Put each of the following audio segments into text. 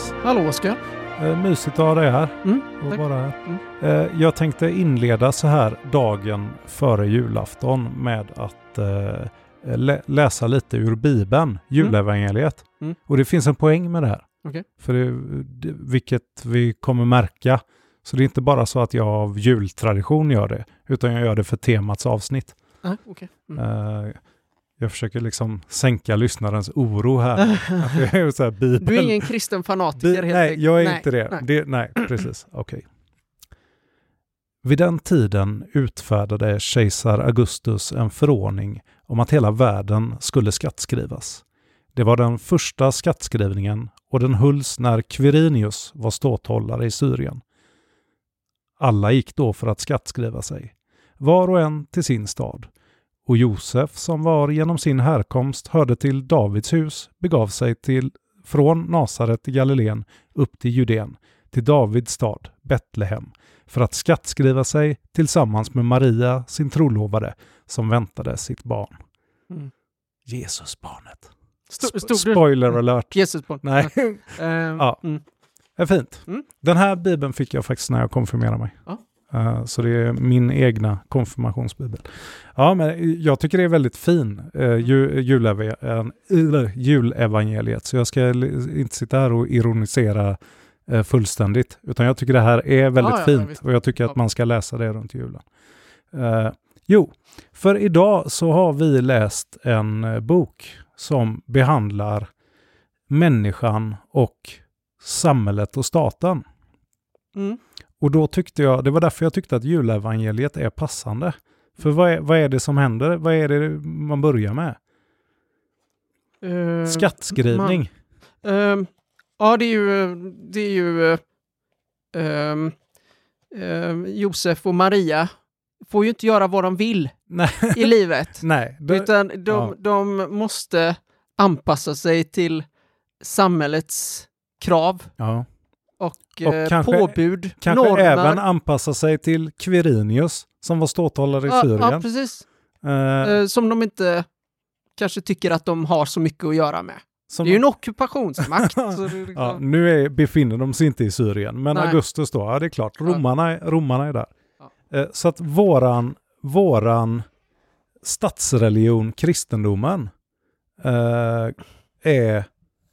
Hallå Andres. Hallå Oskar. Eh, mysigt att ha dig här. Mm, och vara här. Mm. Eh, jag tänkte inleda så här dagen före julafton med att eh, lä- läsa lite ur Bibeln, julevangeliet. Mm. Och det finns en poäng med det här. Okej. För det, det, vilket vi kommer märka. Så det är inte bara så att jag av jultradition gör det, utan jag gör det för temats avsnitt. Ah, okej. Jag försöker liksom sänka lyssnarens oro här. Är så här Bibeln. Du är ingen kristen fanatiker helt nej, jag är Nej, inte det. nej. det nej, precis. Okej. Vid den tiden utfärdade kejsar Augustus en förordning om att hela världen skulle skattskrivas. Det var den första skattskrivningen och den hölls när Quirinius var ståthållare i Syrien. Alla gick då för att skattskriva sig, var och en till sin stad. Och Josef, som var genom sin härkomst hörde till Davids hus, begav sig till från Nasaret i Galileen upp till Judeen, till Davids stad, Betlehem, för att skattskriva sig tillsammans med Maria, sin trolovade, som väntade sitt barn. Mm. Jesusbarnet. Sp- det Spoiler alert. Jesus på? Nej, Ehm, Ja. mm. det är fint. Mm. Den här bibeln fick jag faktiskt när jag konfirmerade mig. Ja. Eh, så det är min egna konfirmationsbibel. Ja, men jag tycker det är väldigt fin, uh, ju, julevangeliet. Så jag ska inte sitta här och ironisera eh, fullständigt. Utan jag tycker det här är väldigt Ja, ja, fint. och jag tycker att man ska läsa det runt julen. Jo, för idag så har vi läst en bok som behandlar människan och samhället och staten. Mm. Och då tyckte jag, det var därför jag tyckte att julevangeliet är passande. För vad är, vad är det som händer? Vad är det man börjar med? Ehm, Skattskrivning. ehm, ja, det är ju, det är ju ehm, Josef och Maria får ju inte göra vad de vill Nej, i livet. nej. Det, Utan de, ja. de måste anpassa sig till samhällets krav ja. Och, Och eh, kanske- påbud, Kanske normer. även anpassa sig till Quirinius som var ståthållare i ja, Syrien. ja, precis. Eh, Eh, som de inte kanske tycker att de har så mycket att göra med. som, Det är ju en ockupationsmakt. liksom, ja, nu är, befinner de sig inte i Syrien, men Nej. Augustus då, ja det är klart, romarna, är- romarna är där. Ja. Eh, så att våran, våran statsreligion, kristendomen, eh, är,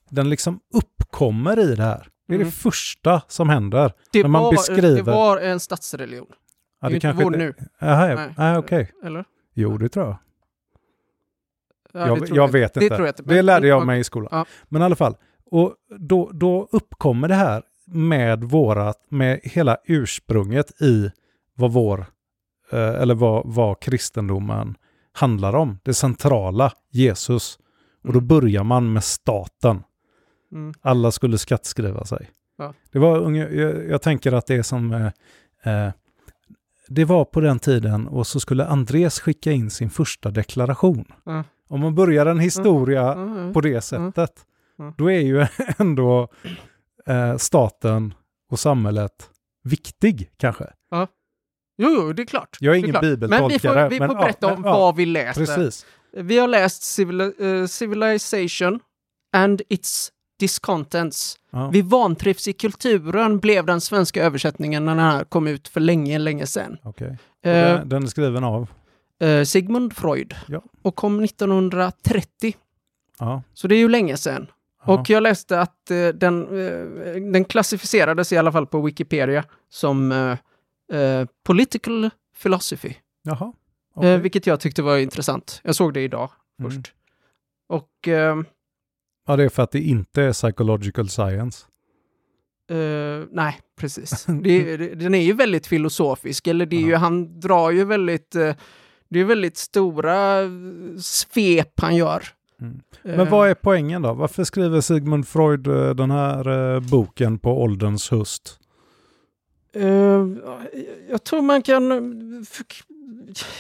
den liksom uppkommer i det här. Det är Mm. det första som händer. det, när man var, beskriver- det var en statsreligion. Ja, det är inte vår nu. Aha, Nej. nej, okej. Eller? Jo, det tror jag. Ja, det jag jag vet det inte. tror jag inte. Det lärde jag mig i skolan. Ja. Men i alla fall, och då, då uppkommer det här med vårat, med hela ursprunget i vad vår, eh, eller vad, vad kristendomen handlar om. Det centrala, Jesus. Och då Mm. börjar man med staten. Mm. Alla skulle skattskriva sig. Ja. Det var jag, jag tänker att det är som eh, eh, det var på den tiden och så skulle Andres skicka in sin första deklaration. Ja. Om man börjar en historia Ja, ja. på det sättet, Mm. då är ju ändå eh, staten och samhället viktig kanske. Jo, jo, det är klart. Jag är Det ingen bibeltolkare, Men vi får, vi men får ja, berätta men om ja, vad vi läser. Precis. Vi har läst civil, eh, Civilization and its discontents. Ja. Vi vantrivs i kulturen blev den svenska översättningen när den här kom ut för länge, länge sedan. Och Eh, Den, den är skriven av? eh, Sigmund Freud. Ja. Och kom 1930. Ja. Så det är ju länge sedan. Och jag läste att eh, den, den klassificerades i alla fall på Wikipedia som political philosophy. Jaha. Okej. vilket jag tyckte var intressant. Jag såg det idag Mm. först. Och eh, Ja, det är för att det inte är psychological science. eh, nej, precis. det, det, den är ju väldigt filosofisk, eller det är ju, Ja. han drar ju väldigt, eh, det är väldigt stora eh, svep han gör. Mm. Men vad är poängen då? Varför skriver Sigmund Freud den här boken på ålderns höst? Jag tror man kan...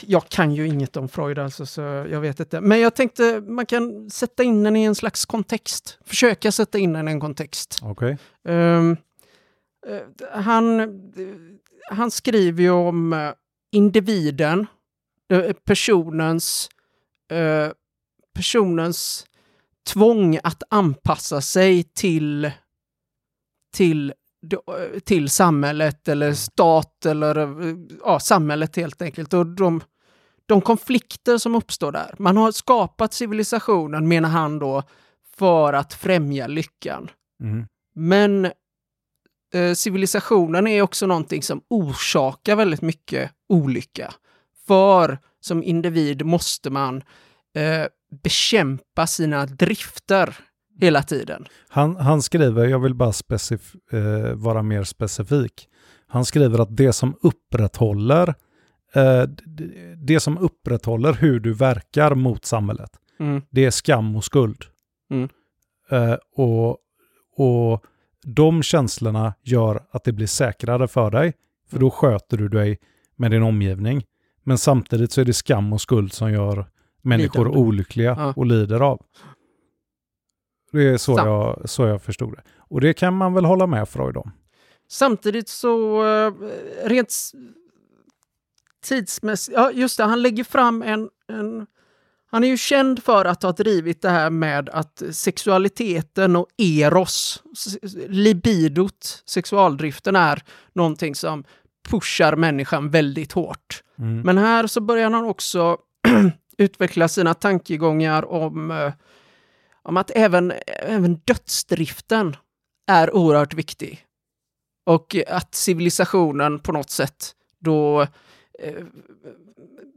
Jag kan ju inget om Freud alltså, så jag vet inte. Men jag tänkte man kan sätta in den i en slags kontext. Försöka sätta in den i en kontext. Okej. Ehm, eh, han, han skriver ju om eh, individen, eh, personens, eh, personens tvång att anpassa sig till till, till samhället eller stat eller eh, ja, samhället helt enkelt. Och de, de konflikter som uppstår där. Man har skapat civilisationen, menar han då, för att främja lyckan. Mm. Men eh, civilisationen är också någonting som orsakar väldigt mycket olycka. För som individ måste man eh, bekämpa sina drifter hela tiden. Han, han skriver, jag vill bara eh, vara mer specifik. Han skriver att det som upprätthåller eh, det som upprätthåller hur du verkar mot samhället, Mm. det är skam och skuld. Mm. Eh, och, och de känslorna gör att det blir säkrare för dig, för då sköter du dig med din omgivning. Men samtidigt så är det skam och skuld som gör människor Lidande. olyckliga Ja. och lider av. Det är så jag, så jag förstod det. Och det kan man väl hålla med Freud om. Samtidigt så eh, rent tidsmässigt, ja just det, han lägger fram en, en han är ju känd för att ha drivit det här med att sexualiteten och eros, libidot, sexualdriften är någonting som pushar människan väldigt hårt. Mm. Men här så börjar han också utveckla sina tankegångar om, eh, om att även, även dödsdriften är oerhört viktig. Och att civilisationen på något sätt då eh,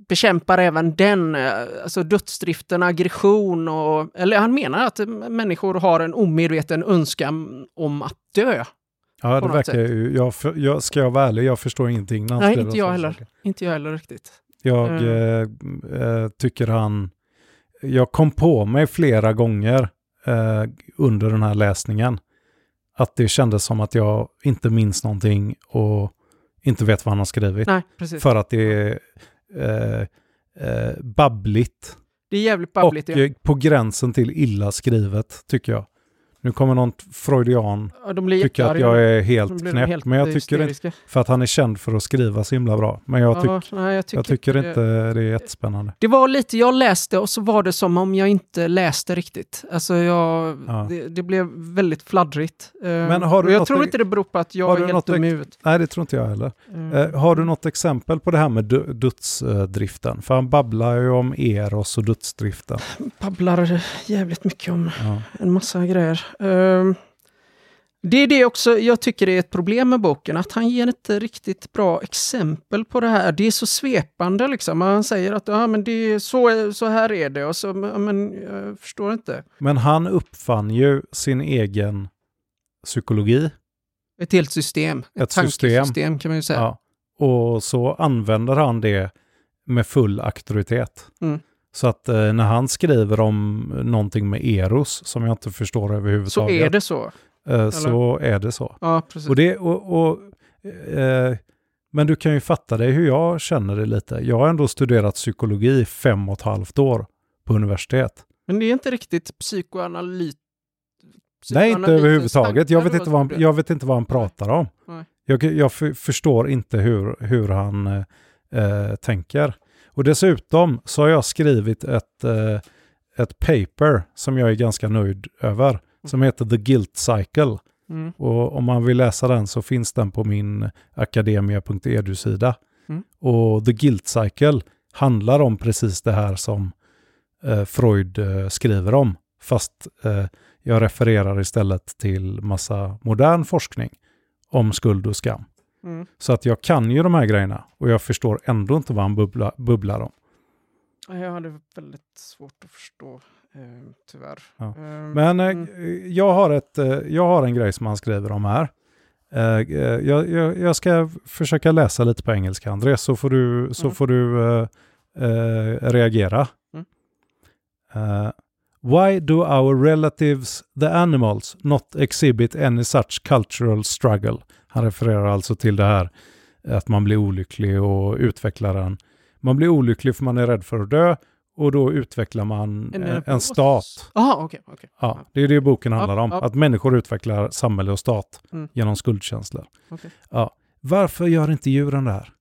bekämpar även den, eh, alltså dödsdriften, aggression och, eller han menar att människor har en omedveten önskan om att dö. ja, det verkar ju... Jag, jag, ska jag vara ärlig, jag förstår ingenting Nej, inte jag heller. saker. Inte jag heller riktigt. Jag Mm. eh, tycker han... Jag kom på mig flera gånger eh, under den här läsningen att det kändes som att jag inte minns någonting och inte vet vad han har skrivit. Nej. För att det är eh, eh, babbligt Det är jävligt babbligt. och ja. eh, på gränsen till illa skrivet, tycker jag. Nu kommer någon freudian Ja, de blir tycka att jag är helt knäpp, helt men jag tycker inte, för att han är känd för att skriva så himla bra. Men jag, tyck, Ja, nej, jag tycker, jag tycker det- inte det är jättespännande. Det var lite, jag läste och så var det som om jag inte läste riktigt. Alltså jag, Ja. det, det blev väldigt fladdrigt. Eh, Men har du jag något- tror inte det beror på att jag har var du helt dum i huvudet. Nej, det tror inte jag heller. Eh, Eh, har du något exempel på det här med dö- dödsdriften? För han babblar ju om Eros och dödsdriften. babblar jävligt mycket om Ja. en massa grejer. Ehm, det är det också jag tycker är ett problem med boken, att han ger inte riktigt bra exempel på det här. Det är så svepande liksom. Han säger att ja, men det är så, så här är det och så, men jag förstår inte. Men han uppfann ju sin egen psykologi. Ett helt system. Ett, Ett system. tankesystem kan man ju säga. Ja. Och så använder han det med full auktoritet. Mm. Så att eh, när han skriver om någonting med Eros, som jag inte förstår Så överhuvudtaget, är det så. eh, så är det så. Ja, precis. Och det, och, och, eh, men du kan ju fatta dig hur jag känner det lite. Jag har ändå studerat psykologi fem och ett halvt år på universitet. Men det är inte riktigt psykoanalyt... Nej, inte överhuvudtaget. Jag vet, inte vad han, jag vet inte vad han pratar om. Nej. Jag, jag för, förstår inte hur, hur han eh, eh, tänker. Och dessutom så har jag skrivit ett, eh, ett paper som jag är ganska nöjd över, som heter The Guilt Cycle. Mm. Och om man vill läsa den så finns den på min akademia.edu-sida. Mm. Och The Guilt Cycle handlar om precis det här som eh, Freud eh, skriver om. Fast eh, jag refererar istället till massa modern forskning om skuld och skam. Mm. Så att jag kan ju de här grejerna och jag förstår ändå inte vad han bubbla, bubblar om. Ja, Jag hade väldigt svårt att förstå, eh, tyvärr. Ja. Eh, Men eh, mm. jag, har ett, eh, jag har en grej som han skriver om här. Eh, eh, jag, jag, jag ska försöka läsa lite på engelska, André, så får du, så Mm. får du reagera. Eh, why do our relatives, the animals, not exhibit any such cultural struggle? Han refererar alltså till det här att man blir olycklig och utvecklar en... Man blir olycklig för man är rädd för att dö och då utvecklar man En en, en stat. Jaha, okej. okej. Ja, det är det boken handlar om. Att människor utvecklar samhälle och stat Mm. genom skuldkänslor. Okej. Ja. Varför gör inte djuren det här?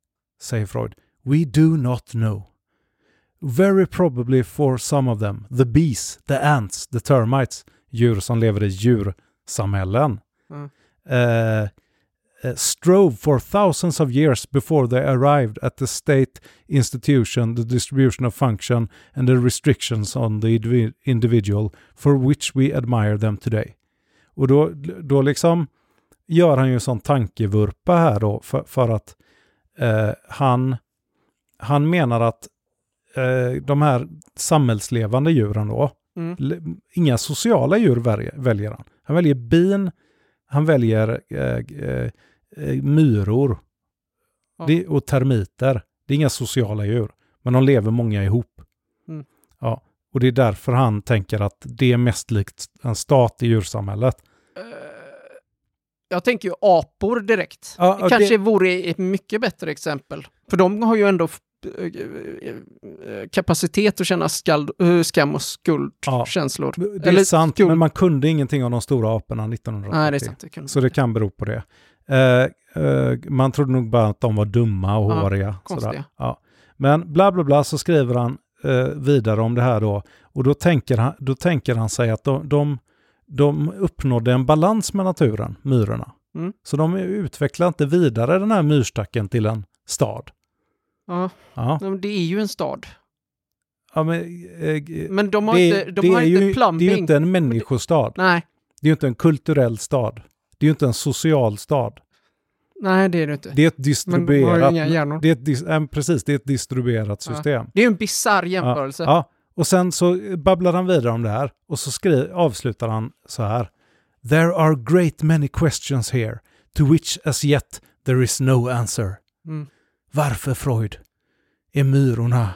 Säger Freud. We do not know. Very probably for some of them, the bees, the ants, the termites, djur som lever i djursamhällen. Mm. eh, eh, strove for thousands of years before they arrived at the state institution, the distribution of function and the restrictions on the indivi- individual for which we admire them today. Och då, då liksom gör han ju sån tankevurpa här då för, för att eh, han, han menar att eh, de här samhällslevande djuren då, Mm. inga sociala djur väljer, väljer han. Han väljer bin, han väljer eh, eh, myror Ja. det, och termiter. Det är inga sociala djur, men de lever många ihop. Mm. Ja, och det är därför han tänker att det är mest likt en stat i djursamhället. Eh, Jag tänker ju apor direkt. Ja, det kanske det- vore ett mycket bättre exempel. För de har ju ändå kapacitet att känna skald, eh, skam och skuldkänslor. Det är sant, men man kunde ingenting om de stora aporna 1930. Nej, det är sant. Det kunde Så det kan bero på det. Eh, eh, man trodde nog bara att de var dumma och Ja, håriga. sådär. Ja. Men bla bla bla så skriver han eh, vidare om det här då. Och då tänker han, då tänker han sig att de, de, de uppnådde en balans med naturen, myrorna. Mm. Så de utvecklar inte vidare den här myrstacken till en stad. Ja, Ja, men det är ju en stad. ja men, eh, Men de har det, inte, de det har är inte ju, plumbing. det är ju inte en människostad. Nej, Det är ju inte en kulturell stad. Det är ju inte en social stad. nej, det är det inte. Det är ett Men distribuerat... hjärnor. Det är ett, precis, det är ett distribuerat Ja. system. Det är en bisarr jämförelse. Ja, och sen så babblar han vidare om det här och så skri- avslutar han så här. There are great many questions here to which as yet there is no answer. Mm. Varför Freud? Är myrorna...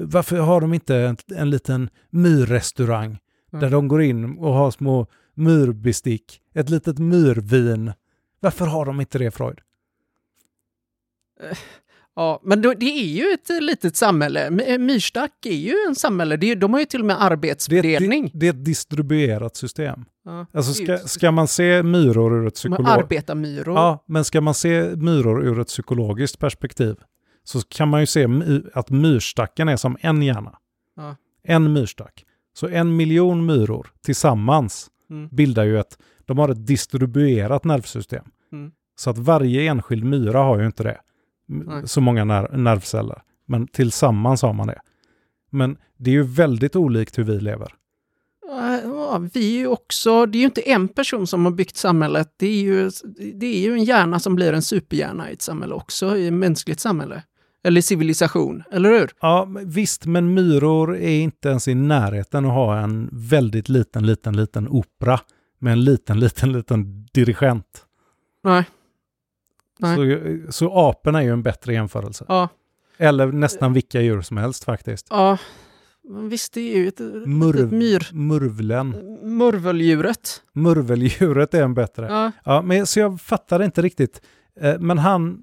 Varför har de inte en, en liten myrrestaurang Mm. där de går in och har små myrbestick, ett litet myrvin? Varför har de inte det Freud? Ja, men det är ju ett litet samhälle. Eh, Myrstack är ju en samhälle. Det är, de har ju till och med Det arbetsfördelning. di- det är ett distribuerat system. Ja, Alltså ska, ska man se myror ur ett de har psykolog... arbetarmyror. Ja, men ska man se myror ur ett psykologiskt perspektiv så kan man ju se att myrstacken är som en hjärna. Ja. En myrstack. Så en miljon myror tillsammans Mm. bildar ju ett, de har ett distribuerat nervsystem. Mm. Så att varje enskild myra har ju inte det. Nej. Så många ner- nervceller. Men tillsammans har man det. Men det är ju väldigt olikt hur vi lever. Ja, vi är ju också, det är ju inte en person som har byggt samhället. Det är ju, det är ju en hjärna som blir en superhjärna i ett samhälle också, i ett mänskligt samhälle. Eller civilisation, eller hur? Ja, visst, men myror är inte ens i närheten att ha en väldigt liten, liten, liten opera med en liten, liten, liten dirigent. Nej. Nej. Så, så aporna är ju en bättre jämförelse. Ja, Eller nästan vilka djur som helst faktiskt. ja. Visst, det är ju ett Murv, myr... murvlen. Murveldjuret. Murveldjuret är en bättre. Ja, Ja, men så jag fattar inte riktigt. Eh, Men han...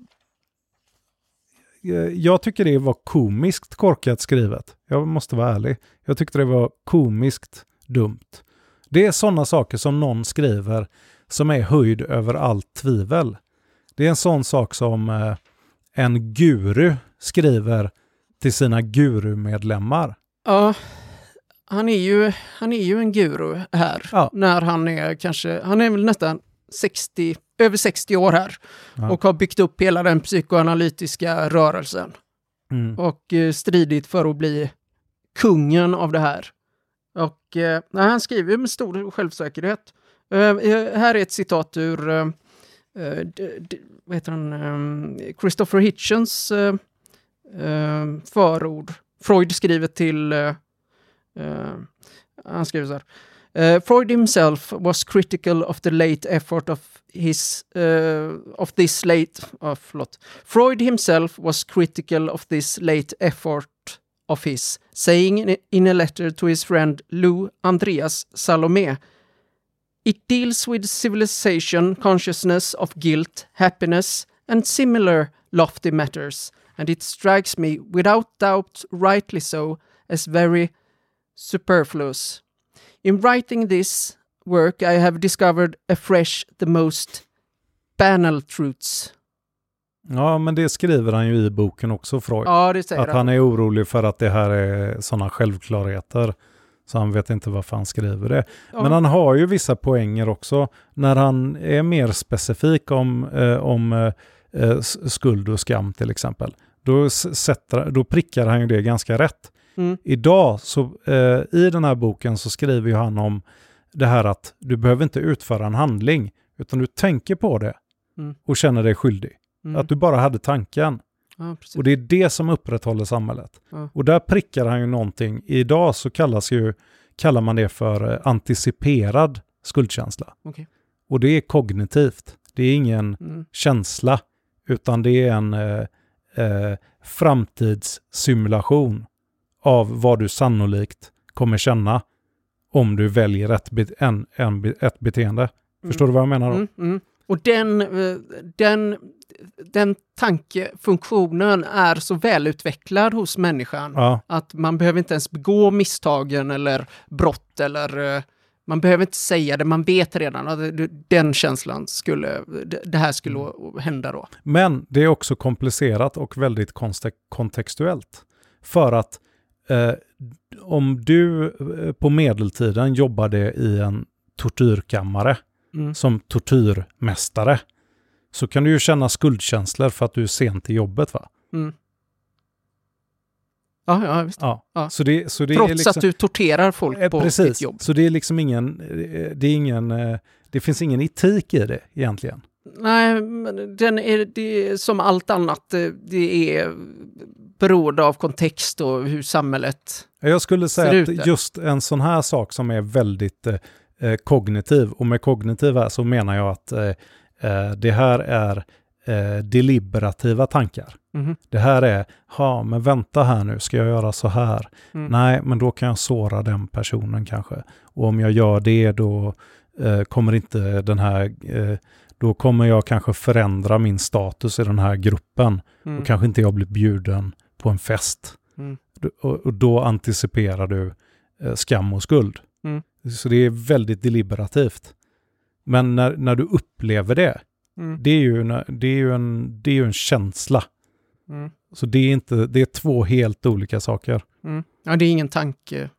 eh, Jag tycker det var komiskt korkat skrivet. Jag måste vara ärlig. Jag tyckte det var komiskt dumt. Det är sådana saker som någon skriver som är höjd över allt tvivel. Det är en sån sak som eh, en guru skriver till sina gurumedlemmar. Ja. Han är ju, han är ju en guru här. Ja. När han är kanske, han är väl nästan 60, över 60 år här. Ja. Och har byggt upp hela den psykoanalytiska rörelsen. Mm. och eh, stridit för att bli kungen av det här. Och eh, han skriver med stor självsäkerhet. Eh, eh, här är ett citat ur eh, eh, d- d- vad heter han? Christopher Hitchens förord. Freud skriver till... Uh, uh, han skriver så här. Uh, Freud himself was critical of the late effort of his uh, of this late oh, förlåt. Freud himself was critical of this late effort of his, saying in a, letter to his friend Lou Andreas Salomé, It deals with civilization, consciousness of guilt, happiness, and similar lofty matters, and it strikes me, without doubt rightly so, as very superfluous. In writing this work, I have discovered afresh the most banal truths. Ja, men det skriver han ju i boken också, Freud. Ja, det säger Att han är orolig för att det här är sådana självklarheter Så han vet inte varför han skriver det. Ja. Men han har ju vissa poänger också när han är mer specifik om, eh, om eh, eh, skuld och skam till exempel. Då, sätter, då prickar han ju det ganska rätt. Mm. Idag, så, eh, i den här boken så skriver ju han om det här att du behöver inte utföra en handling, utan du tänker på det Mm. och känner dig skyldig. Mm. Att du bara hade tanken. ja. Och det är det som upprätthåller samhället. Ja. Och där prickar han ju någonting. Idag så kallas ju, kallar man det för eh, anticiperad skuldkänsla. Okej. Och det är kognitivt. Det är ingen Mm. känsla, utan det är en eh, eh, framtidssimulation av vad du sannolikt kommer känna om du väljer ett, be- en, en, ett beteende. Förstår du vad jag menar då? Mm, mm. Och den, eh, den, den tankefunktionen är så välutvecklad hos människan Ja, att man behöver inte ens begå misstagen eller brott eller eh, man behöver inte säga det, man vet redan att den känslan skulle, det- här skulle Mm. hända då. Men det är också komplicerat och väldigt kontextuellt. För att eh, om du eh, på medeltiden jobbade i en tortyrkammare Mm. som tortyrmästare så kan du ju känna skuldkänslor för att du är sent till jobbet. va? Mm. Ja, ja, visst. Ja. Ja. Så det, så det Trots liksom, att du torterar folk Eh, på Precis, ditt jobb. så det är liksom ingen, eh, det är ingen, eh, det finns ingen etik i det egentligen. Nej, men den är, det är som allt annat, det är beroende av kontext och hur samhället... Jag skulle säga att just en sån här sak som är väldigt eh, kognitiv, och med kognitiv här så menar jag att eh, det här är eh, deliberativa tankar. Mhm. Det här är, ja men vänta här nu, ska jag göra så här? Mm. Nej, men då kan jag såra den personen kanske. Och om jag gör det då eh, kommer inte den här, eh, då kommer jag kanske förändra min status i den här gruppen. Mm. Och kanske inte jag blir bjuden på en fest. Mm. Och, och då anticiperar du eh, skam och skuld. Mm. Så det är väldigt deliberativt. Men när, när du upplever det, Mm. det är ju, en- det är ju, en, det är en känsla. Mm. Så det är, inte, det är två helt olika saker. Mm. Ja, det är ingen tanke.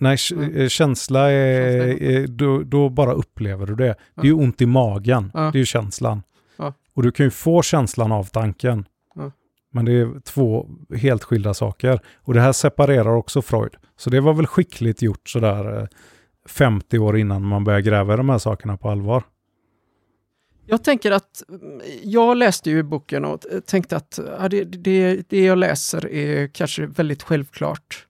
Nej, eh, känsla är, Känsla är är då, då bara upplever du det. Ja. Det är ju ont i magen, Ja. det är ju känslan. Ja. Och du kan ju få känslan av tanken. Men det är två helt skilda saker. Och det här separerar också Freud. Så det var väl skickligt gjort sådär eh, 50 år innan man började gräva i de här sakerna på allvar. Jag tänker att, mm, jag läste ju boken och tänkte att ja, det, det, det jag läser är kanske väldigt självklart.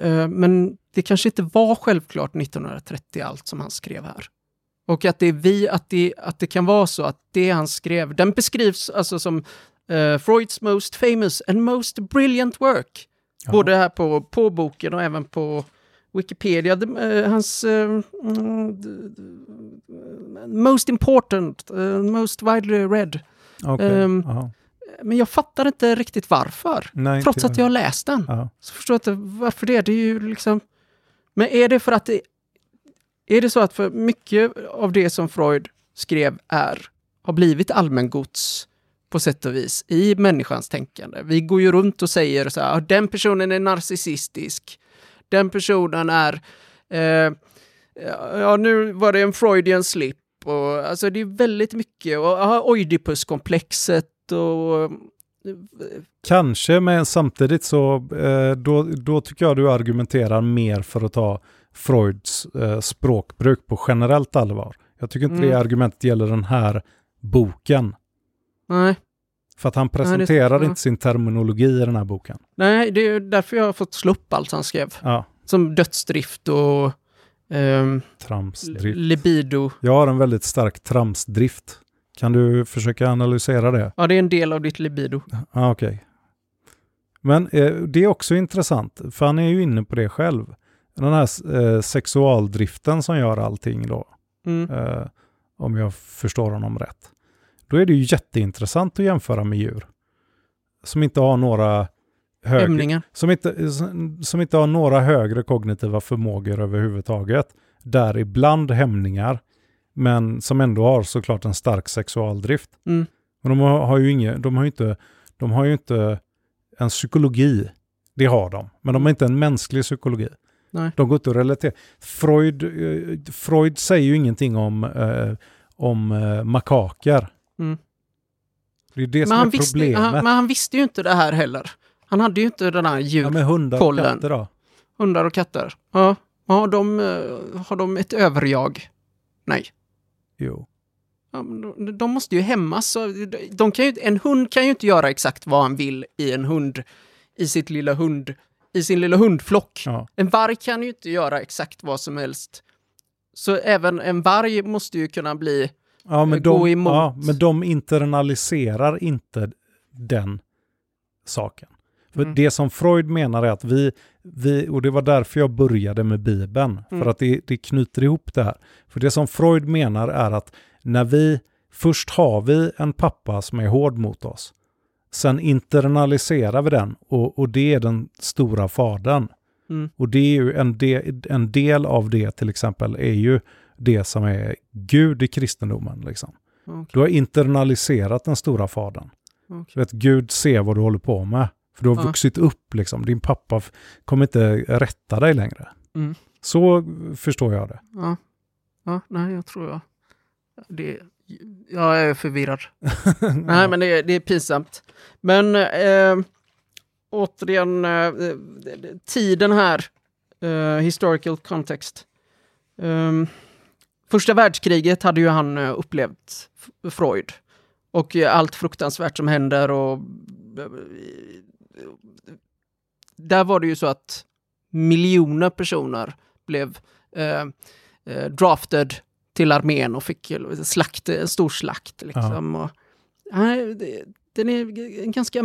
Eh, Men det kanske inte var självklart 1930 allt som han skrev här. Och att det är vi, att det, att det kan vara så att det han skrev, den beskrivs alltså som eh, Freuds most famous and most brilliant work. Ja. Både här på, på boken och även på Wikipedia. Eh, hans eh, d- d- most important, eh, most widely read. Okej. Ehm, ja. Men jag fattar inte riktigt varför. Nej, Trots att jag har läst den. Ja. Så förstår jag inte varför det. Det är ju liksom... Men är det för att det... Är det så att för mycket av det som Freud skrev är, har blivit allmängods på sätt och vis i människans tänkande? Vi går ju runt och säger så här, "Ah, den personen är narcissistisk. Den personen är... Eh, ja, nu var det en Freudian slip. Och, alltså det är väldigt mycket. Och aha, Oidipuskomplexet och... Kanske, men samtidigt så eh, då, då tycker jag du argumenterar mer för att ta Freuds eh, språkbruk på generellt allvar. Jag tycker inte Mm. det argumentet gäller den här boken. Nej. För att han det- presenterar ja. inte sin terminologi i den här boken. Nej, det är därför jag har fått slå upp allt han skrev. Ja, Som dödsdrift och ehm, tramsdrift. libido. Jag har en väldigt stark tramsdrift. Kan du försöka analysera det? Ja, det är en del av ditt libido. Ja, okej. Men eh, det är också intressant, för han är ju inne på det själv. Den här eh, sexualdriften som gör allting då, Mm. eh, om jag förstår honom rätt. Då är det ju jätteintressant att jämföra med djur. Som inte har några högre, som inte, som- inte har några högre kognitiva förmågor överhuvudtaget. Däribland hämningar, men som ändå har såklart en stark sexualdrift. Mm. Men de har, har ju inget, de har ju inte, de har ju inte en psykologi. Det har de, men de har inte en mänsklig psykologi. Nej. De går inte att relatera. Freud, eh, Freud säger ju ingenting om, eh, om eh, makaker. Mm. Det är det som Men är han, visste, problemet. han, men han visste ju inte det här heller. Han hade ju inte den här djur, ja, med hundar och katter då? hundar och katter. Ja, har de, eh, har de ett överjag? Nej. Jo. Ja, men de, de måste ju hämmas. De kan ju, en hund kan ju inte göra exakt vad han vill i en hund, i sitt lilla hund, i sin lilla hundflock. Ja. En varg kan ju inte göra exakt vad som helst. Så även en varg måste ju kunna bli... Ja, men Gå de, emot. ja, men de internaliserar inte den saken. För Mm. det som Freud menar är att vi, vi, och det var därför jag började med Bibeln, Mm. för att det, det knyter ihop det här. För det som Freud menar är att när vi, först har vi en pappa som är hård mot oss, sen internaliserar vi den och, och det är den stora fadern. Mm. Och det är ju en, del, en del av det till exempel är ju det som är Gud i kristendomen. Liksom. Okej, Du har internaliserat den stora fadern. okej. Du vet, Gud ser vad du håller på med. För du har Ja. vuxit upp liksom. Din pappa kommer inte rätta dig längre. Mm. Så förstår jag det. Ja. ja, nej, jag tror jag... Det, jag är förvirrad. Nej, men det, är- det är pinsamt. Men eh, återigen, eh, tiden här, eh, historical context. Ehm, första världskriget hade ju han eh, upplevt, Freud. Och eh, allt fruktansvärt som händer och... eh, Där var det ju så att miljoner personer blev eh, eh, drafted till armén och fick slakt, en stor slakt. Liksom. Och, nej, det, den är g- ganska...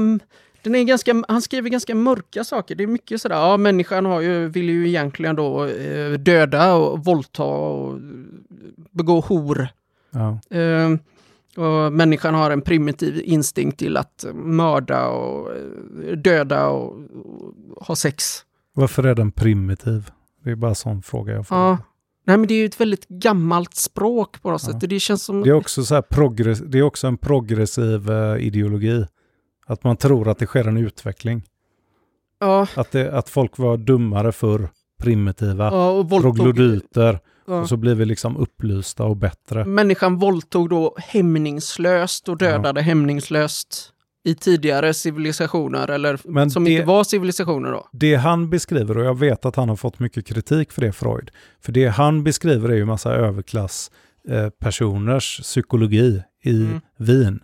Den är ganska, han skriver ganska mörka saker. Det är mycket sådär, ja människan har ju, vill ju egentligen då eh, döda och våldta och begå hor. Ja. Eh, och människan har en primitiv instinkt till att mörda och eh, döda och, och ha sex. Varför är den primitiv? Det är bara en sån fråga jag får. Ja. Nej men det är ju ett väldigt gammalt språk på något Ja. sätt. Det känns som... Det är också, så här progress, det är också en progressiv eh, ideologi. Att man tror att det sker en utveckling. ja, Att, det, att folk var dummare för primitiva, ja, och troglodyter. ja. Och så blir vi liksom upplysta och bättre. Människan våldtog då hämningslöst och dödade hämningslöst i tidigare civilisationer, eller Men som det- inte var civilisationer då. Det han beskriver, och jag vet att han har fått mycket kritik för det, Freud. För det han beskriver är ju massa överklass eh, psykologi i Mm. Wien.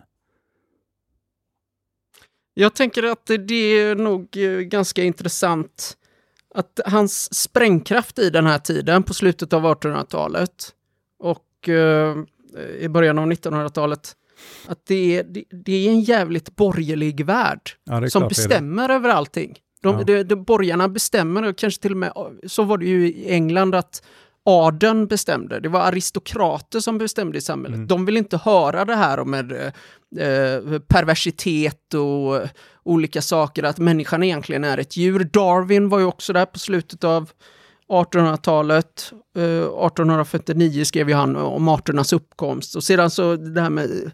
Jag tänker att det är nog eh, ganska intressant att hans sprängkraft i den här tiden på slutet av 1800-talet och eh, i början av 1900-talet, att det är, det, det är en jävligt borgerlig värld Ja, som klart bestämmer över allting. De, Ja. de, de, borgarna bestämmer, och kanske till och med, så var det ju i England att adeln bestämde. Det var aristokrater som bestämde i samhället. Mm. De vill inte höra det här med eh, eh, perversitet och eh, olika saker, att människan egentligen är ett djur. Darwin var ju också där på slutet av 1800-talet. Eh, 1859 skrev ju han om arternas uppkomst och sedan så det här med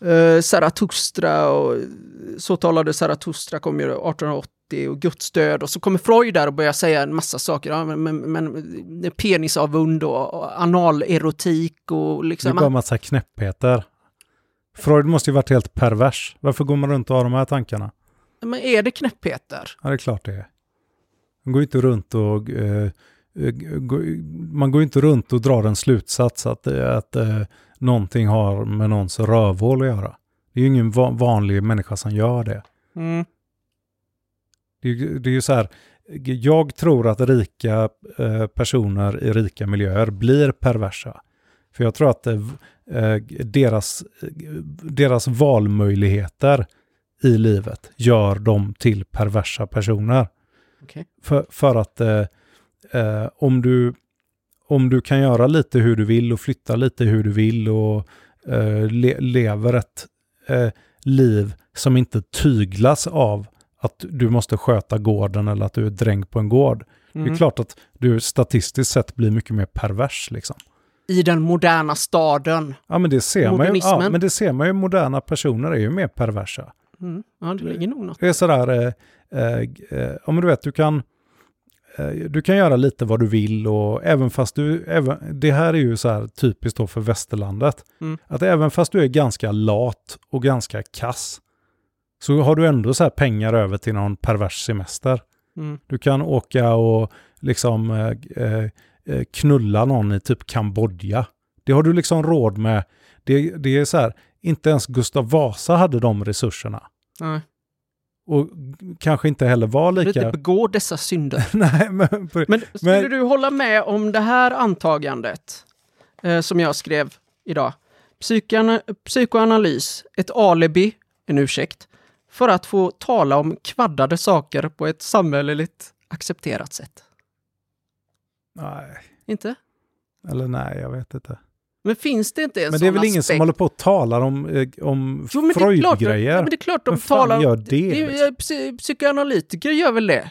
eh, Zarathustra och så talade Zarathustra kom ju 1880 och Guds död och så kommer Freud där och börjar säga en massa saker. Ja, men, men, men penisavund och, och analerotik och Det är liksom. bara en massa knäppheter. Freud måste ju varit helt pervers. Varför går man runt och har de här tankarna? Men är det knäppheter? Ja, det är klart det är. Man går inte runt och eh, eh, man går inte runt och drar en slutsats att, eh, att eh, någonting har med någons rövhål att göra. Det är ju ingen va- vanlig människa som gör det. Mm. Det det är ju så här, jag tror att rika eh, personer i rika miljöer blir perversa. För jag tror att eh, eh, deras, deras valmöjligheter i livet gör dem till perversa personer. Okej. För, för att eh, om, du, om du kan göra lite hur du vill och flytta lite hur du vill och le, lever ett liv som inte tyglas av att du måste sköta gården eller att du är dräng på en gård. Det Mm. är klart att du statistiskt sett blir mycket mer pervers. Liksom. I den moderna staden. Ja, men det ser man ju. Ja, men det ser man ju. Moderna personer är ju mer perversa. Mm. Ja, det ligger nog något. Det är sådär, eh, eh, eh, om du vet, du kan, eh, du kan göra lite vad du vill och även fast du, även, det här är ju så här typiskt då för västerlandet, Mm. att även fast du är ganska lat och ganska kass, så har du ändå så här pengar över till någon pervers semester. Mm. Du kan åka och liksom eh, eh, eh, knulla någon i typ Kambodja. Det har du liksom råd med. Det, det är så här, inte ens Gustav Vasa hade de resurserna. Nej. Och kanske inte heller var Du inte lika... begå dessa synder. Nej, men, Men skulle Men- du hålla med om det här antagandet eh, som jag skrev idag? Psykoana psykoanalys, ett alibi, en ursäkt, för att få tala om kvaddade saker på ett samhälleligt accepterat sätt. nej, Inte? eller nej, jag vet inte. Men finns det inte en Men det är sån väl ingen aspekt? som håller på och talar om, eh, om Jo, men Freud-grejer? Ja, men det är klart de fan talar gör det, liksom? psy- Psykoanalytiker gör väl det?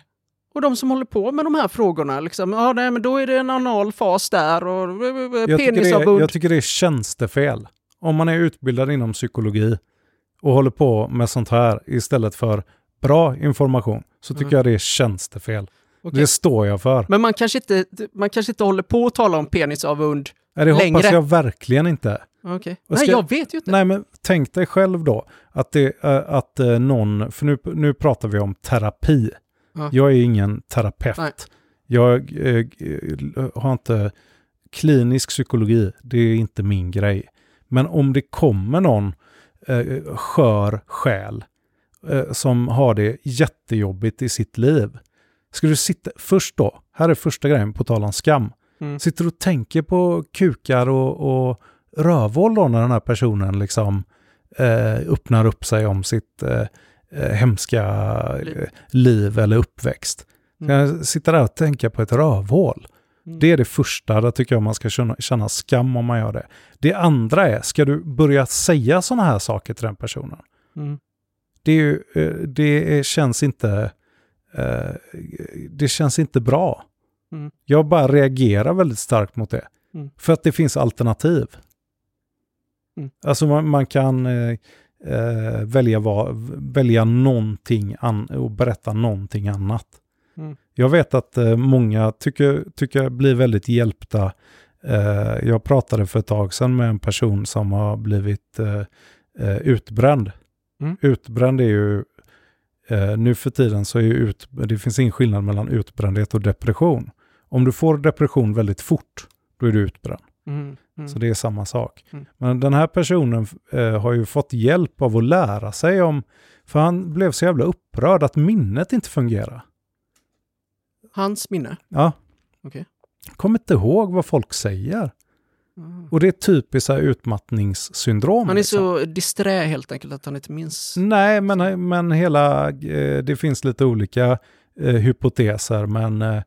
Och de som håller på med de här frågorna, liksom, ja, nej, men då är det en anal fas där och penisavund. jag tycker det är tjänstefel. Om man är utbildad inom psykologi och håller på med sånt här istället för bra information så tycker Mm. jag det är tjänstefel. Okej. Det står jag för. Men man kanske, inte, man kanske inte håller på att tala om penisavund. Nej, det längre. hoppas jag verkligen inte. Vad Nej, jag vet ju inte. Nej, men tänk dig själv då att, det, eh, att eh, någon, för nu, nu pratar vi om terapi. Ja. Jag är ingen terapeut. Nej. Jag eh, eh, har inte klinisk psykologi, det är inte min grej. Men om det kommer någon eh, skör själ eh, som har det jättejobbigt i sitt liv. Ska du sitta, först då, här är första grejen på tal om skam. Mm. Sitter du och tänker på kukar och, och rövhål då när den här personen liksom eh, öppnar upp sig om sitt eh, eh, hemska Liv. eh, liv eller uppväxt. Mm. Jag sitter där och tänker på ett rövhål. Mm. Det är det första, där tycker jag man ska känna, känna skam om man gör det. Det andra är, ska du börja säga sådana här saker till den personen? Mm. Det, är ju, eh, det känns inte eh, det känns inte bra. Mm. Jag bara reagerar väldigt starkt mot det. Mm. För att det finns alternativ. Mm. Alltså man, man kan eh, eh, välja, vad, välja någonting an, och berätta någonting annat. Jag vet att eh, många tycker, tycker blir väldigt hjälpta. Eh, jag pratade för ett tag sedan med en person som har blivit eh, utbränd. Mm. Utbränd är ju, nu för tiden så är ut, det finns ingen skillnad mellan utbrändhet och depression. Om du får depression väldigt fort, då är du utbränd. Mm. Mm. Så det är samma sak. Mm. Men den här personen eh, har ju fått hjälp av att lära sig om, för han blev så jävla upprörd att minnet inte fungerar. Hans minne. Ja. Okej. Kommer inte ihåg vad folk säger. Mm. Och det är typiskt så här utmattningssyndrom. Han är liksom. så disträ helt enkelt att han inte minns. Nej, men, men hela, eh, det finns lite olika eh, hypoteser, men eh,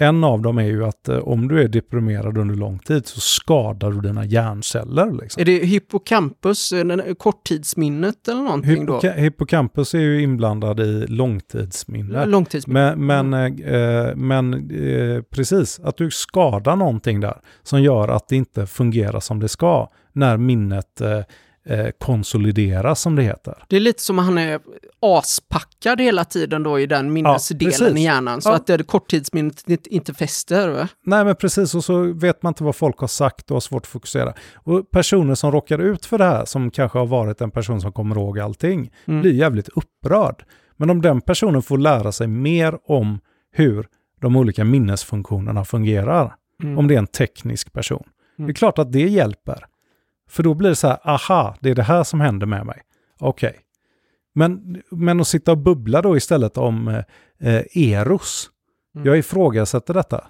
en av dem är ju att eh, om du är deprimerad under lång tid så skadar du dina hjärnceller. Liksom. Är det hippocampus, eh, den- korttidsminnet eller någonting då? Hippoca- hippocampus är ju inblandad i långtidsminne. Långtidsminne. Men, men, eh, men eh, precis, att du skadar någonting där som gör att det inte fungerar som det ska när minnet eh, eh, konsolideras som det heter. Det är lite som att han är aspackad hela tiden då i den minnesdelen precis. i hjärnan. Så Ja. att det korttidsminnet inte- inte fäster. Va? Nej men precis, och så vet man inte vad folk har sagt och har svårt att fokusera. Och personer som råkar ut för det här, som kanske har varit en person som kommer ihåg allting, Mm. blir jävligt upprörd. Men om den personen får lära sig mer om hur de olika minnesfunktionerna fungerar, Mm. om det är en teknisk person, Mm. det är klart att det hjälper. För då blir det så här, aha, det är det här som händer med mig. Okej. Men, men att sitta och bubbla då istället om eh, eh, Eros. Mm. Jag ifrågasätter detta.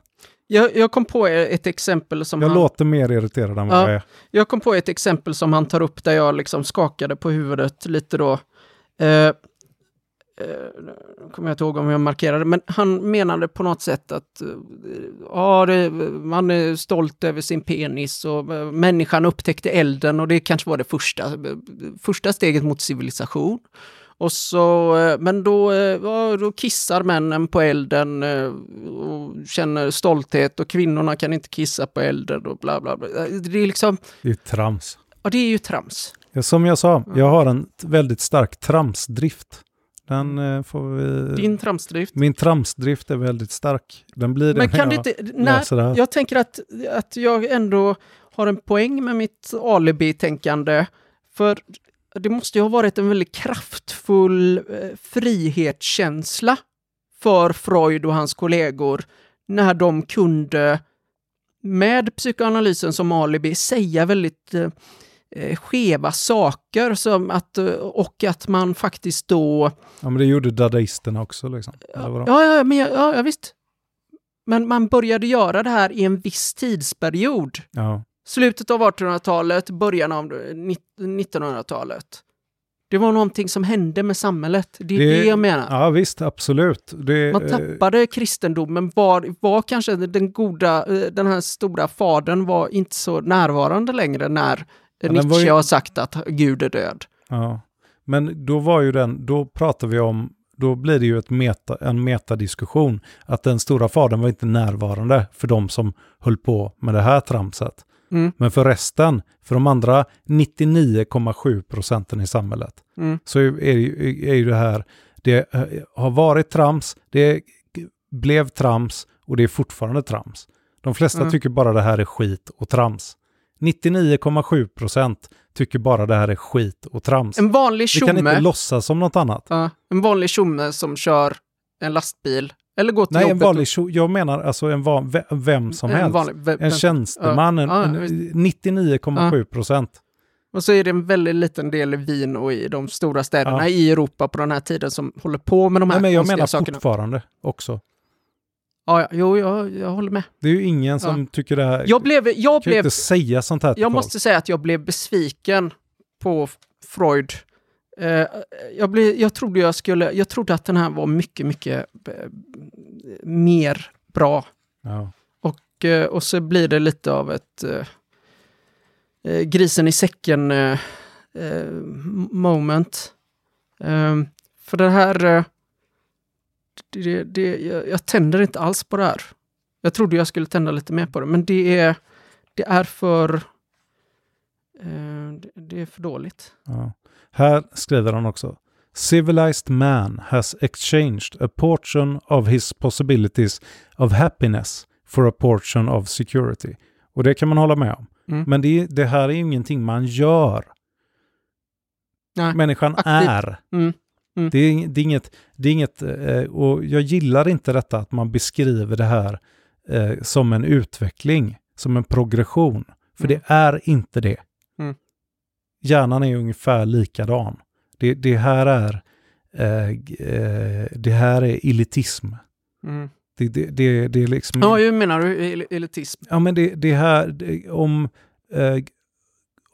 Jag, jag kom på ett exempel som Jag han... låter mer irriterad än vad Ja. jag är. Jag kom på ett exempel som han tar upp där jag liksom skakade på huvudet lite då. Eh, eh, kommer jag inte ihåg om jag markerade, men han menade på något sätt att eh, ja, det, man är stolt över sin penis och eh, människan upptäckte elden och det kanske var det första, första steget mot civilisation. Och så, men då, ja, då kissar männen på elden och känner stolthet och kvinnorna kan inte kissa på elden och bla bla bla. Det är liksom, Det är trams. Ja, det är ju trams. Ja, Som jag sa, jag har en väldigt stark tramsdrift. Den eh, får vi... Din tramsdrift. Min tramsdrift är väldigt stark. Den blir det Men kan när jag inte... Läser det här. jag tänker att, att jag ändå har en poäng med mitt alibi-tänkande. För det måste ju ha varit en väldigt kraftfull eh, frihetskänsla för Freud och hans kollegor när de kunde med psykoanalysen som alibi säga väldigt eh, skeva saker som att, eh, och att man faktiskt då Ja, men det gjorde dadaisterna också. Liksom. Ja, ja, men, ja, ja, visst. Men man började göra det här i en viss tidsperiod. Ja. Slutet av 1800-talet, början av nitt- 1900-talet. Det var någonting som hände med samhället. Det är det, Det- jag menar. ja, visst, absolut. Det, Man eh, tappade kristendomen. Var, var kanske den goda, eh, den här stora fadern var inte så närvarande längre när Nietzsche ju- har sagt att Gud är död. Ja. Men då var ju den, då pratar vi om, då blir det ju ett meta, en metadiskussion. Att den stora fadern var inte närvarande för de som höll på med det här tramset. Mm, Men för resten, för de andra 99,7 procenten i samhället, mm, så är, är, ju- är ju det här, det eh, har varit trams, det blev trams och det är fortfarande trams. De flesta Mm. tycker bara det här är skit och trams. 99,7 procent tycker bara det här är skit och trams. En vanlig Vi kan inte tjomme, låtsas som något annat. ja, en vanlig tjomme som kör en lastbil eller går till Nej, en jobbet. vanlig tjo- jag menar alltså en van, ve- vem som en helst. vanlig, ve- En tjänsteman, en, Ja, ja, en visst. 99,7 procent. Och så är det en väldigt liten del i Wien och i de stora städerna i Europa på den här tiden som håller på med de här Nej, men jag konstiga menar sakerna. fortfarande också. Ja, ja, jo, jag, jag håller med. Det är ju ingen som tycker det här... Jag blev, jag kan blev, inte säga sånt här till jag folk. måste säga att jag blev besviken på Freud. Eh, jag, blev, jag, trodde jag, skulle, jag trodde att den här var mycket, mycket eh, mer bra. Ja. Och, eh, och så blir det lite av ett eh, eh, grisen i säcken moment. För det här... Det, det, jag, jag tänder inte alls på det här. Jag trodde jag skulle tända lite mer på det, men det är, det är för... Eh, det, är för dåligt. Ja. Här skriver han också. Civilized man has exchanged a portion of his possibilities of happiness for a portion of security. Och det kan man hålla med om. Mm. Men det, det här är ingenting man gör. Nej. Människan Aktivt. är. Mm. Mm. Det, är, det är inget, det är inget eh, och jag gillar inte detta att man beskriver det här eh, som en utveckling, som en progression. För Mm. det är inte det. Mm. Hjärnan är ungefär likadan. Det, det här är eh, eh, det här är elitism. Mm. Det, det, det, det är liksom... Ja, hur menar du el- elitism? Ja, men det, det här, om, eh,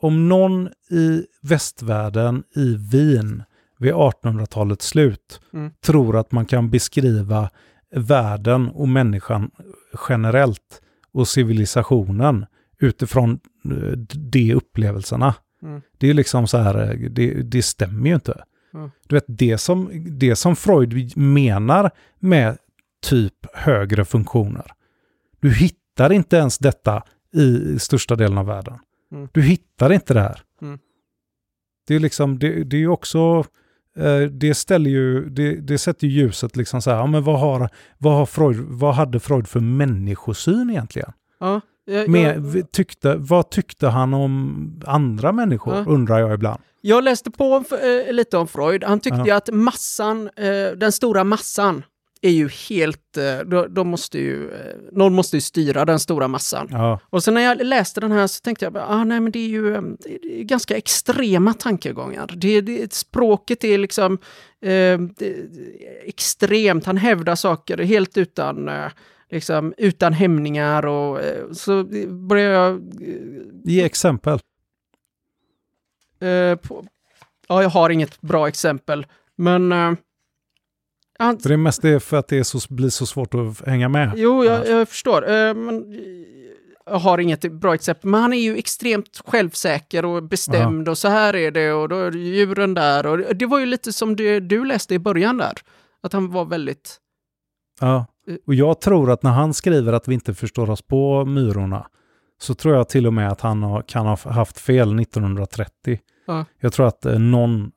om någon i västvärlden i Wien vid 1800-talets slut Mm. tror att man kan beskriva världen och människan generellt och civilisationen utifrån eh, de upplevelserna. Mm. Det är liksom så här, eh, det, det stämmer ju inte. Mm. Du vet, det som, det som Freud menar med typ högre funktioner. Du hittar inte ens detta i största delen av världen. Mm. Du hittar inte det här. Mm. Det är liksom, det, det är ju också, det ställer ju, det, det sätter ju ljuset liksom så här, ja men vad har, vad har Freud, vad hade Freud för människosyn egentligen? Ja, jag, Med, jag, tyckte, vad tyckte han om andra människor, Ja. undrar jag ibland. jag läste på eh, lite om Freud. Han tyckte Ja. att massan, eh, den stora massan, är ju helt... Eh, de, de måste ju, eh, någon måste ju styra den stora massan. Ja, Och sen när jag läste den här så tänkte jag, ah, nej men det är ju eh, det är ganska extrema tankegångar. Det, det, språket är liksom eh, det, extremt, han hävdar saker helt utan, eh, liksom, utan hämningar och så började jag ge exempel. Eh, på, ja, jag har inget bra exempel, men... Eh, han, För det är mest det för att det är så, blir så svårt att hänga med. jo, jag, jag förstår. Eh, men, eh, jag har inget bra exempel, men han är ju extremt självsäker och bestämd och så här är det och då är djuren där. Och det var ju lite som det du läste i början där, att han var väldigt... Ja. Och jag tror att när han skriver att vi inte förstår oss på myrorna så tror jag till och med att han kan ha haft fel 1930. Ja. Jag tror att eh, någon,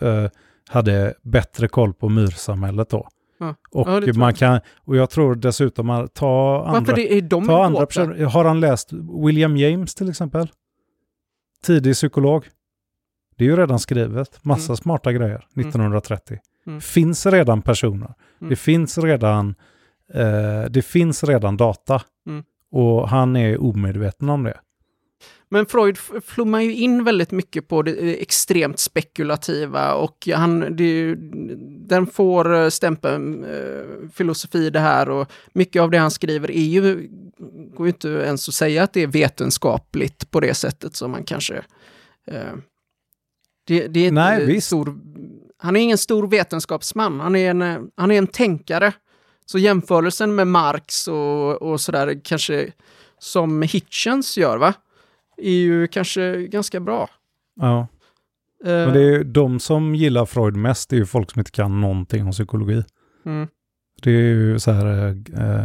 eh, hade bättre koll på myrsamhället då. Ja. Och, Ja, man kan, och jag tror dessutom att ta andra, Varför det är de ta andra personer. Har han läst William James till exempel? Tidig psykolog. Det är ju redan skrivet. Massa Mm. smarta grejer. Mm. 1930. Mm. Finns redan personer. Mm. Det finns redan eh, det finns redan data. Mm. Och han är omedveten om det. Men Freud flummar ju in väldigt mycket på det eh, extremt spekulativa och han, det, den får eh, stämpeln eh, filosofi det här och mycket av det han skriver är ju, går ju inte ens att säga att det är vetenskapligt på det sättet som man kanske... Eh, det, det är Nej, eh. Stor, han är ingen stor vetenskapsman, han är en, han är en tänkare. Så jämförelsen med Marx och, och sådär kanske som Hitchens gör, va? Är ju kanske ganska bra. Ja. Eh, Men det är ju de som gillar Freud mest, det är ju folk som inte kan någonting om psykologi. mm, Det är ju så här eh,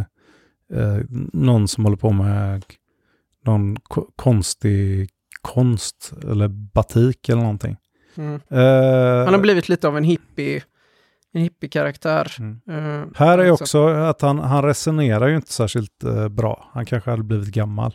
eh, någon som håller på med någon ko- konstig konst eller batik eller någonting. mm. Eh, Han har blivit lite av en hippie, en hippie-karaktär. mm. Eh, Här är så- också att han, han resonerar ju inte särskilt eh, bra. Han kanske hade blivit gammal.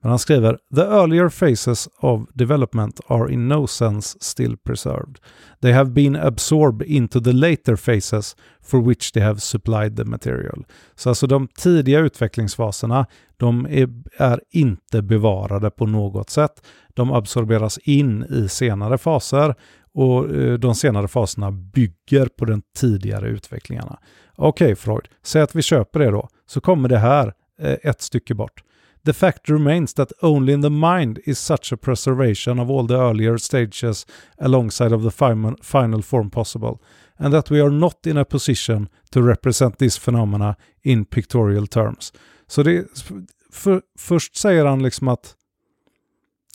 Men han skriver “The earlier phases of development are in no sense still preserved. They have been absorbed into the later phases for which they have supplied the material.” Så alltså de tidiga utvecklingsfaserna, de är, är inte bevarade på något sätt. De absorberas in i senare faser och eh, de senare faserna bygger på den tidigare utvecklingarna. Okej Freud, säg att vi köper det då, så kommer det här eh, ett stycke bort. The fact remains that only in the mind is such a preservation of all the earlier stages alongside of the final, form possible, and that we are not in a position to represent this phenomena in pictorial terms. Så det, för, först säger han liksom att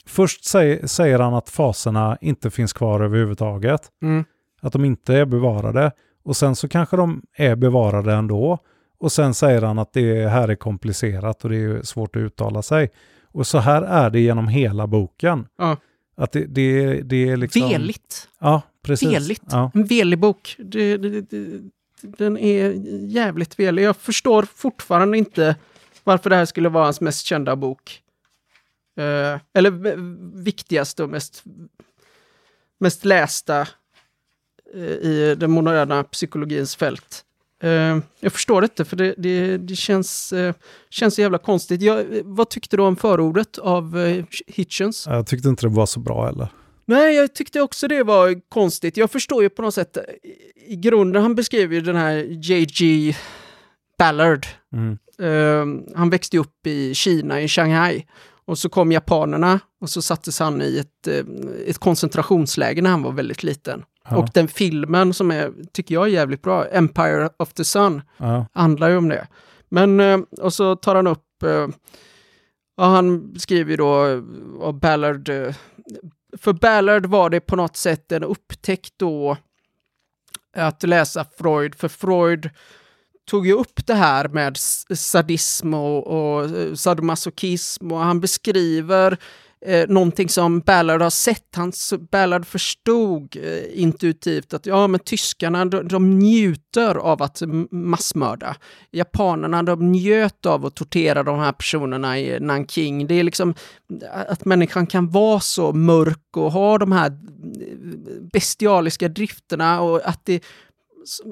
Först säger, säger han att faserna inte finns kvar överhuvudtaget. Mm, Att de inte är bevarade. Och sen så kanske de är bevarade ändå. Och sen säger han att det här är komplicerat och det är svårt att uttala sig. Och så här är det genom hela boken. Ja. Att det, det, det är liksom... Veligt. Ja, precis. Veligt. Ja. En velig bok. Det, den är jävligt velig. Jag förstår fortfarande inte varför det här skulle vara hans mest kända bok. Eh, eller viktigaste och mest, mest lästa eh, i den moderna psykologins fält. Eh, jag förstår inte, för det, det, det känns, eh, känns så jävla konstigt. Jag, vad tyckte du om förordet av eh, Hitchens? Jag tyckte inte det var så bra heller. Nej, jag tyckte också det var konstigt. Jag förstår ju på något sätt, i- i grunden, han beskriver ju den här J.G. Ballard. Mm. Han växte upp i Kina, i Shanghai. Och så kom japanerna och så sattes han i ett, ett koncentrationsläger när han var väldigt liten. Ja, Och den filmen som är, tycker jag är jävligt bra, Empire of the Sun, ja, handlar ju om det. Men, eh, och så tar han upp, eh, ja, han skriver ju då eh, av Ballard, eh, för Ballard var det på något sätt en upptäckt då att läsa Freud, för Freud tog ju upp det här med sadism och, och eh, sadomasochism och han beskriver eh, någonting som Ballard har sett. Hans, Ballard förstod eh, intuitivt att ja, men tyskarna de, de njuter av att massmörda. Japanerna de njöt av att tortera de här personerna i Nanking. Det är liksom eh, att människan kan vara så mörk och ha de här eh, bestialiska drifterna och att det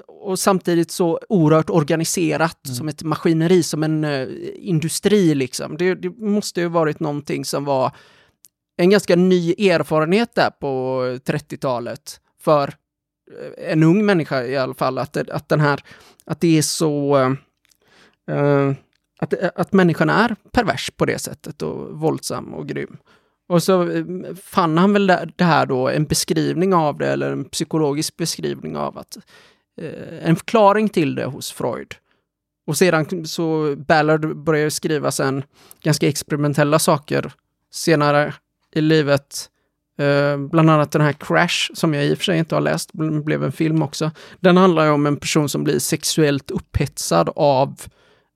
och samtidigt så oerhört organiserat som ett maskineri, som en eh, industri liksom. Det, det måste ju varit någonting som var en ganska ny erfarenhet där på 30-talet för eh, en ung människa i alla fall, att, att den här, att det är så, eh, att, att människan är pervers på det sättet och våldsam och grym. Och så fann han väl det här då, en beskrivning av det, eller en psykologisk beskrivning av att Eh, en förklaring till det hos Freud. Och sedan så Ballard började skriva sen ganska experimentella saker senare i livet. Eh, bland annat den här Crash, som jag i och för sig inte har läst, men blev en film också. Den handlar ju om en person som blir sexuellt upphetsad av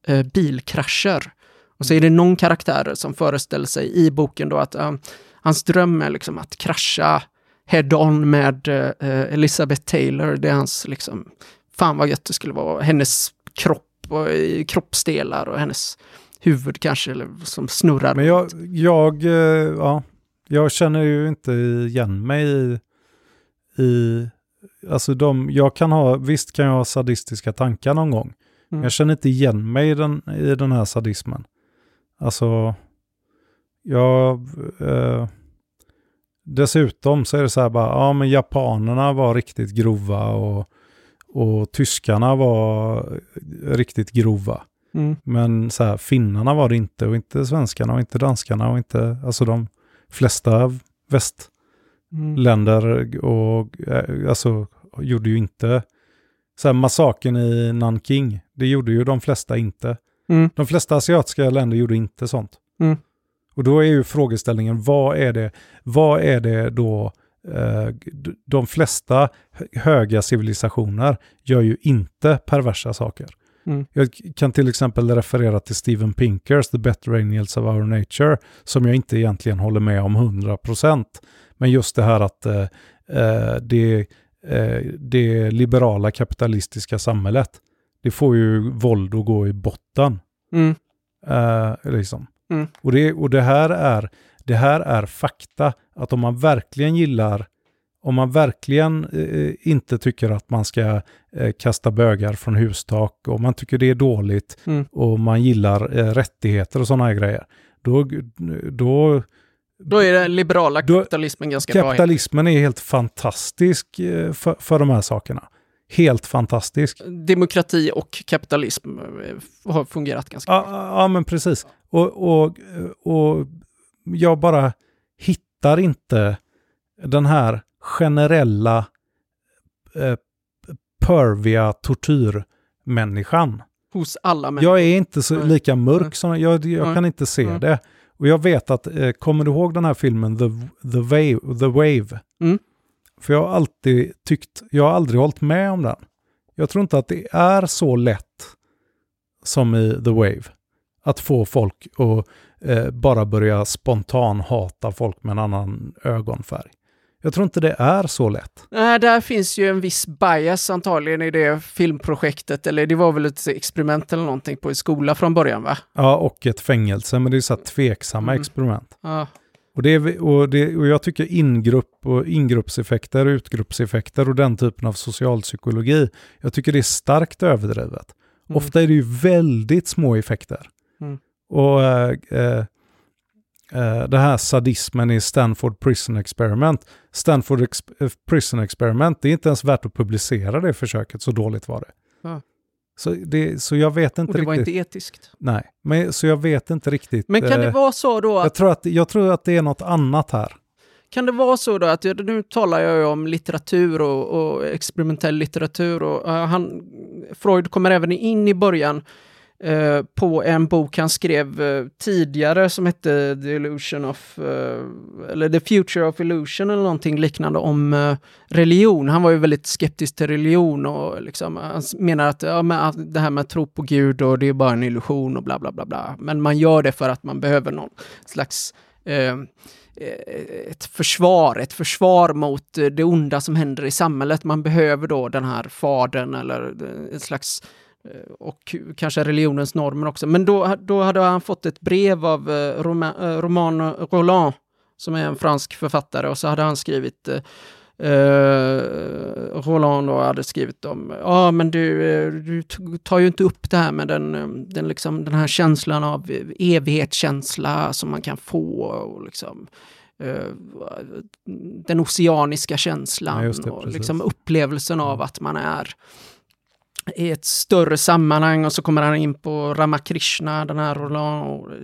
eh, bilkrascher. Och så är det någon karaktär som föreställer sig i boken då att eh, hans dröm är liksom att krascha head-on med eh, Elizabeth Taylor. Det är hans liksom, fan vad gött det skulle vara. Hennes kropp och eh, kroppsdelar och hennes huvud kanske eller, som snurrar. Men jag, jag, eh, ja, jag känner ju inte igen mig i, i alltså de, jag kan ha, visst kan jag ha sadistiska tankar någon gång. Men Mm. jag känner inte igen mig i den, i den här sadismen. Alltså, jag... Eh, dessutom så är det så här bara, ja men japanerna var riktigt grova och, och tyskarna var riktigt grova. Mm. Men så här, finnarna var det inte och inte svenskarna och inte danskarna och inte, alltså de flesta västländer Mm. och eh, alltså gjorde ju inte så här massaken i Nanking, det gjorde ju de flesta inte. Mm. De flesta asiatiska länder gjorde inte sånt. Mm. Och då är ju frågeställningen, vad är det, vad är det då, eh, de flesta hö- höga civilisationer gör ju inte perversa saker. Mm. Jag kan till exempel referera till Steven Pinkers The Better Angels of Our Nature, som jag inte egentligen håller med om 100%. Men just det här att eh, eh, det, eh, det liberala kapitalistiska samhället, det får ju våld att gå i botten. Mm. Eh, liksom. Mm. Och, det, och det, här är, det här är fakta, att om man verkligen gillar, om man verkligen eh, inte tycker att man ska eh, kasta bögar från hustak och man tycker det är dåligt Mm. och man gillar eh, rättigheter och sådana här grejer, då, då Då är den liberala Då- kapitalismen ganska bra. kapitalismen är helt fantastisk eh, för, för de här sakerna. Helt fantastisk. Demokrati och kapitalism eh, har fungerat ganska Ja, bra. ja men precis. Och, och, och jag bara hittar inte den här generella eh, perviga tortyrmänniskan. Hos alla människor. Jag är inte så Nej. lika mörk som, jag, jag Nej. kan inte se Nej. det. Och jag vet att, eh, kommer du ihåg den här filmen The, The, Wave, The Wave? Mm. För jag har alltid tyckt, jag har aldrig hållit med om den. Jag tror inte att det är så lätt som i The Wave. Att få folk att eh, bara börja spontan hata folk med en annan ögonfärg. Jag tror inte det är så lätt. Nej, där finns ju en viss bias antagligen i det filmprojektet, eller det var väl ett experiment eller någonting på en skola från början va? Ja, och ett fängelse, men det är så här tveksamma Mm. experiment. Ja. Och, det och, det, och jag tycker ingrupp och ingruppseffekter, utgruppseffekter och den typen av socialpsykologi, jag tycker det är starkt överdrivet. Mm. Ofta är det ju väldigt små effekter. Mm. Och äh, äh, äh, det här sadismen i Stanford Prison Experiment, Stanford ex Prison Experiment, det är inte ens värt att publicera det försöket, så dåligt var det. Ja. Så, det så jag vet inte Och det var riktigt. inte etiskt. Nej, men, så jag vet inte riktigt. Men kan det eh, vara så då jag, att, tror att, jag tror att det är något annat här. kan det vara så då att, nu talar jag ju om litteratur och, och experimentell litteratur och eh, han, Freud kommer även in i början eh, på en bok han skrev eh, tidigare som hette The Illusion of, eh, eller The Future of Illusion eller någonting liknande om eh, religion. Han var ju väldigt skeptisk till religion och liksom, han menar att, ja, men, att det här med att tro på Gud och det är bara en illusion och bla bla bla bla. Men man gör det för att man behöver någon slags eh, eh ett försvar, ett försvar mot eh, det onda som händer i samhället. Man behöver då den här fadern eller eh, en slags eh, och kanske religionens normer också. Men då, då hade han fått ett brev av eh, Roma, eh, Roman Roland som är en fransk författare och så hade han skrivit eh, eh, Roland då hade skrivit om, ja men du, eh, du tar ju inte upp det här med den, eh, den, liksom, den här känslan av eh, evighetskänsla som man kan få och liksom eh, den oceaniska känslan Ja, det, och precis. liksom upplevelsen av att man är i ett större sammanhang och så kommer han in på Ramakrishna, den här Roland och eh,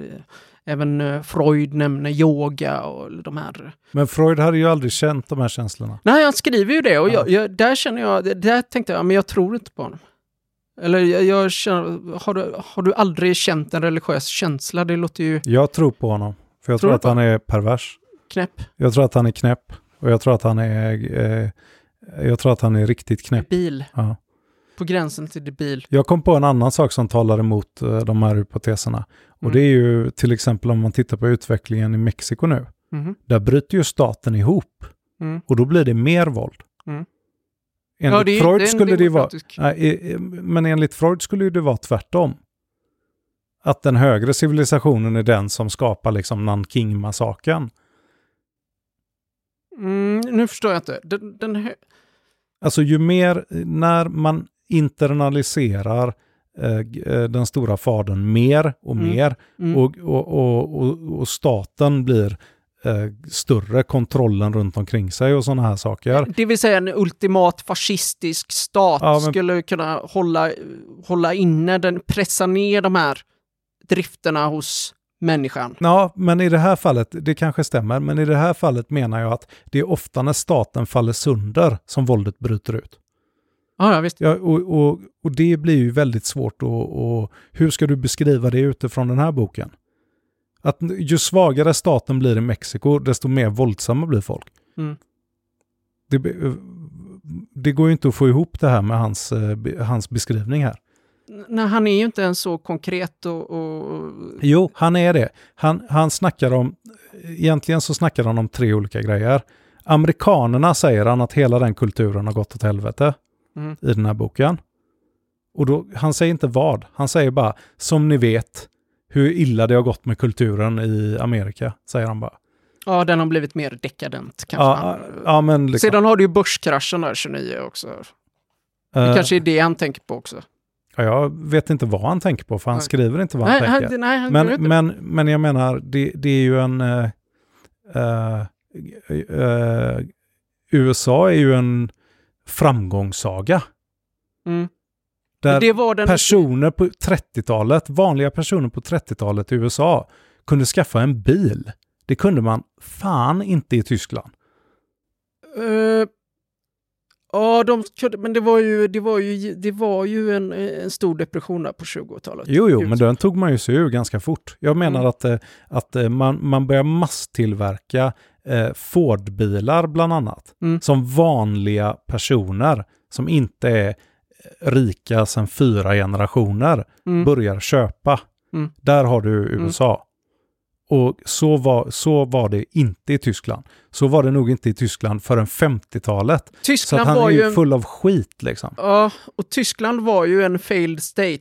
även eh, Freud nämner yoga och de här Men Freud hade ju aldrig känt de här känslorna. Nej, han skriver ju det och Ja. jag, jag, där känner jag, där tänkte jag, men jag tror inte på honom. Eller jag, jag känner, har du, har du aldrig känt en religiös känsla? Det låter ju Jag tror på honom. För jag Tror tror, att han är pervers. knäpp, Jag tror att han är knäpp. Och jag tror att han är, eh, jag tror att han är riktigt knäpp. debil. Ja. På gränsen till debil. Jag kom på en annan sak som talar emot eh, de här hypoteserna. Och Mm. det är ju till exempel om man tittar på utvecklingen i Mexiko nu. Mhm. Där bryter ju staten ihop. Mm. Och då blir det mer våld. Mm. Enligt Ja, det är- Freud det skulle det vara... Nej, men enligt Freud skulle det vara tvärtom. Att den högre civilisationen är den som skapar liksom Nanking-massakern. Mm, nu förstår jag inte. Den, den hö- Alltså ju mer, när man internaliserar eh, eh, den stora fadern mer och Mm. mer mm, och, och, och, och, och staten blir eh, större, kontrollen runt omkring sig och sådana här saker. Det vill säga en ultimat fascistisk stat Ja, men- skulle kunna hålla, hålla inne, den, pressa ner de här drifterna hos människan. Ja, men i det här fallet, det kanske stämmer, men i det här fallet menar jag att det är ofta när staten faller sönder som våldet bryter ut. Ja, ja visst. Ja, och, och, och det blir ju väldigt svårt och, och hur ska du beskriva det utifrån den här boken? Att ju svagare staten blir i Mexiko, desto mer våldsamma blir folk. Mm. Det, be- det går ju inte att få ihop det här med hans, eh, hans beskrivning här. Nej, han är ju inte ens så konkret och... och Jo, han är det. Han, han snackar om, egentligen så snackar han om tre olika grejer. Amerikanerna säger han att hela den kulturen har gått åt helvete mm, i den här boken. Och då, han säger inte vad, han säger bara, som ni vet, hur illa det har gått med kulturen i Amerika, säger han bara. ja, den har blivit mer dekadent kanske. Ja, ja men liksom, Sedan har du ju börskraschen där 29 också. Det eh, kanske är det han tänker på också. ja, jag vet inte vad han tänker på, för han Nej. skriver inte vad han Nej, tänker. han, nej, han Men, men, men jag menar, det, det är ju en... eh, eh, USA är ju en framgångssaga. Mm. Där det var den... personer på 30-talet, vanliga personer på 30-talet i USA, kunde skaffa en bil. Det kunde man fan inte i Tyskland. Eh, ja, de kunde, men det var ju, det var ju, det var ju en, en stor depression där på 20-talet. Jo, jo, men den tog man ju sig ur ganska fort. Jag menar Mm. att, eh, att eh, man, man börjar masstillverka eh, Ford-bilar bland annat. Mm. Som vanliga personer som inte är rika sedan fyra generationer Mm. börjar köpa. Mm. Där har du USA. Och så var, så var det inte i Tyskland. Så var det nog inte i Tyskland förrän 50-talet. Så att Tyskland han är var ju ju en, full av skit liksom. Ja, och Tyskland var ju en failed state.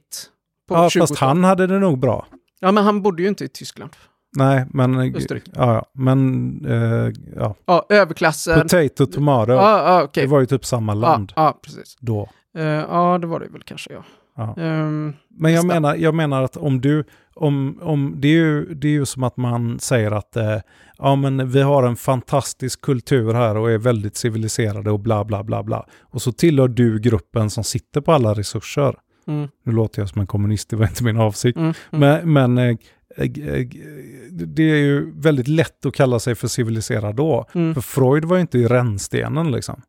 På Ja, 20-talet. fast han hade det nog bra. Ja, men han bodde ju inte i Tyskland. Nej, men... Österrike. Ja, ja. Men... Eh, ja. Ja, överklassen. Potato, tomato. Ja, ja okej. Det var ju typ samma Ja, land ja, precis. då. Eh, ja, det var det väl kanske, ja. Ja. Ehm, Men jag menar, jag menar att om du... Om, om, det, är ju, det är ju som att man säger att eh, ja, men vi har en fantastisk kultur här och är väldigt civiliserade och bla bla bla bla. Och så tillhör du gruppen som sitter på alla resurser. mm, Nu låter jag som en kommunist, det var inte min avsikt. mm, mm. Men, men eh, det är ju väldigt lätt att kalla sig för civiliserad då. Mm. För Freud var ju inte i rännstenen liksom.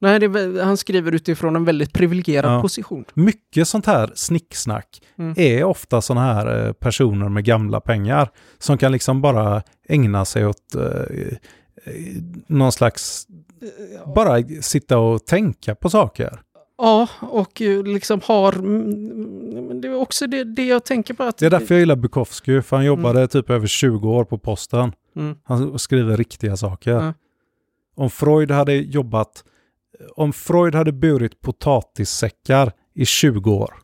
Nej, det, är han skriver utifrån en väldigt privilegierad Ja. position. Mycket sånt här snicksnack Mm. är ofta sådana här eh, personer med gamla pengar som kan liksom bara ägna sig åt eh, eh, någon slags, bara sitta och tänka på saker. Ja, och liksom har... mm, Det är också det, det jag tänker på att... Det är därför jag gillar Bukowski, för han jobbade typ över 20 år på posten. Mm. Han skriver riktiga saker. Ja. Om Freud hade jobbat, om Freud hade burit potatissäckar i 20 år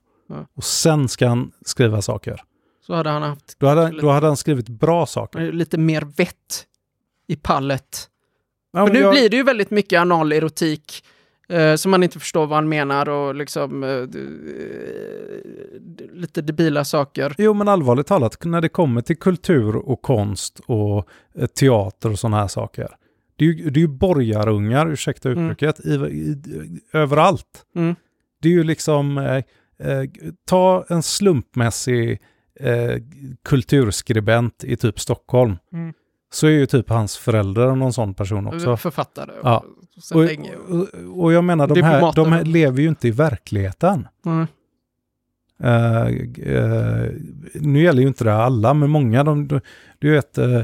och sen ska han skriva saker. Så hade han haft Då hade, då hade han skrivit bra saker. lite mer vett i pallet. Ja, men nu jag- blir det ju väldigt mycket anal-erotik eh, som man inte förstår vad han menar och liksom eh, eh, lite debila saker. Jo, men allvarligt talat, när det kommer till kultur och konst och eh, teater och sådana här saker. Det är ju, det är ju borgarungar, ursäkta Mm. uttrycket, i, i, överallt. Mm. Det är ju liksom, eh, eh, ta en slumpmässig kulturskribent i typ Stockholm. Mm. Så är ju typ hans föräldrar någon sån person också. Författare. Ja. Sen Och, länge. och, och jag menar, de här, de här lever ju inte i verkligheten. Mm. Eh, eh, nu gäller ju inte det alla, men många, de, du, du vet, eh,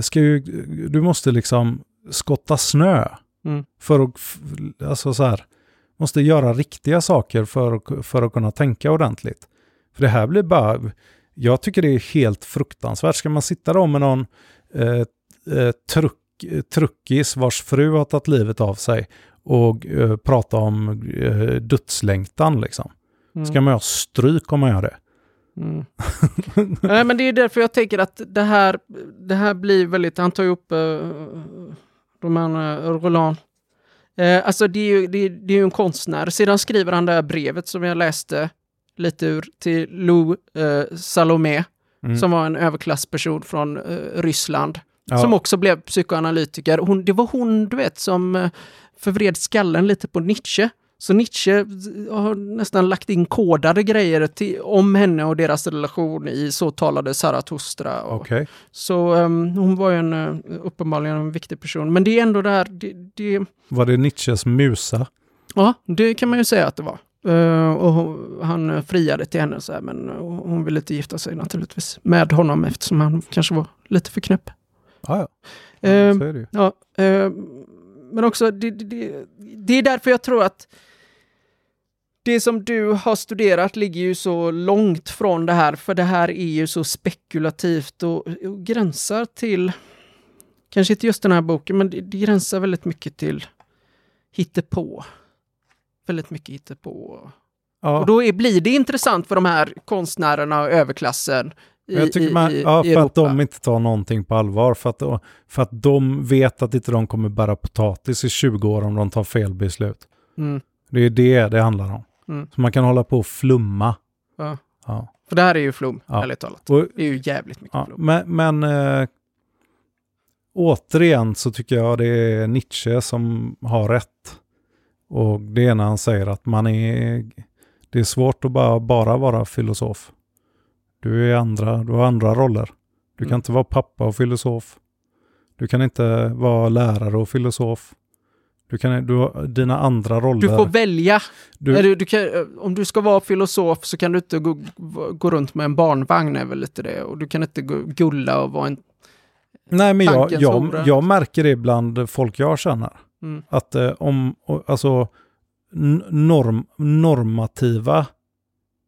ska ju, du måste liksom skotta snö Mm. för att, alltså så här, måste göra riktiga saker för att, för att kunna tänka ordentligt. För det här blir bara, jag tycker det är helt fruktansvärt. Ska man sitta då med någon eh, eh, truck truckis vars fru har tagit livet av sig och eh, prata om eh, dödslängtan liksom. Mm. Ska man ha stryk om man gör det? Mm. Nej, men det är därför jag tänker att det här, det här blir väldigt, han tar ju upp uh, Roman uh, Roland. Uh, alltså det är, ju, det, det är en konstnär. Sedan skriver han det här brevet som jag läste lite ur till Lou uh, Salomé, Mm. som var en överklassperson från uh, Ryssland, Ja. som också blev psykoanalytiker. Hon, det var hon, du vet, som uh, förvred skallen lite på Nietzsche. Så Nietzsche har nästan lagt in kodade grejer till, om henne och deras relation i Så talade Zarathustra. Och, Okej. Så ehm, hon var ju en, uh, uppenbarligen en viktig person. Men det är ändå det här, det, det, Var det Nietzsches musa? ja, det kan man ju säga att det var. Eh, och han eh, friade till henne så här, men eh, hon ville inte gifta sig naturligtvis med honom eftersom han kanske var lite för knäpp. Ja, ja. Ehm, Så är det ju. Ja, eh, men också det, det, det, är därför jag tror att det som du har studerat ligger ju så långt från det här, för det här är ju så spekulativt och, och gränsar till, kanske inte just den här boken, men det, det gränsar väldigt mycket till hittepå. Väldigt mycket hittepå. Ja. Och då är, blir det intressant för de här konstnärerna och överklassen Jag tycker man, i, ja, i för att de inte tar någonting på allvar. För att, för att de vet att inte de kommer bära potatis i 20 år om de tar fel beslut. Mm, Det är det det handlar om. Mm. Så man kan hålla på och flumma. ja. Ja. För det här är ju flum, Ja. ärligt talat. Och, Det är ju jävligt mycket ja, flum. men men eh, återigen så tycker jag det är Nietzsche som har rätt. Och det är när han säger att man är... Det är svårt att bara, bara vara filosof. Du, är andra, du har andra roller. Du kan Mm. inte vara pappa och filosof. Du kan inte vara lärare och filosof. Du kan, du dina andra roller. Du får välja. Du- Eller Du, kan, eh, om du ska vara filosof så kan du inte gå, gå runt med en barnvagn, är väl lite det. Och du kan inte gulla och vara en... Nej, men jag, jag, jag märker det bland folk jag känner. Mm. Att eh, om, alltså norm, normativa,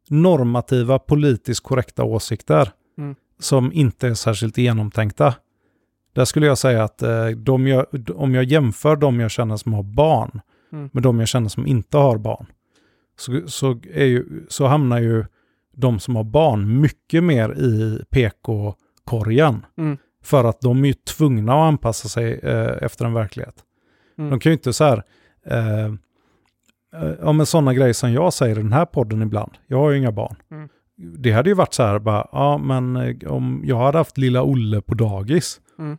normativa politiskt korrekta åsikter Mm. som inte är särskilt genomtänkta. Där skulle jag säga att eh, jag, om jag jämför de jag känner som har barn Mm. med de jag känner som inte har barn, så, så, ju, så hamnar ju de som har barn mycket mer i PK-korgen. Mm. För att de är ju tvungna att anpassa sig eh, efter en verklighet. Mm. De kan ju inte så här, eh, ja men sådana grejer som jag säger i den här podden ibland. Jag har ju inga barn. Mm. Det hade ju varit så här bara, ja men eh, om jag hade haft lilla Olle på dagis. Mm.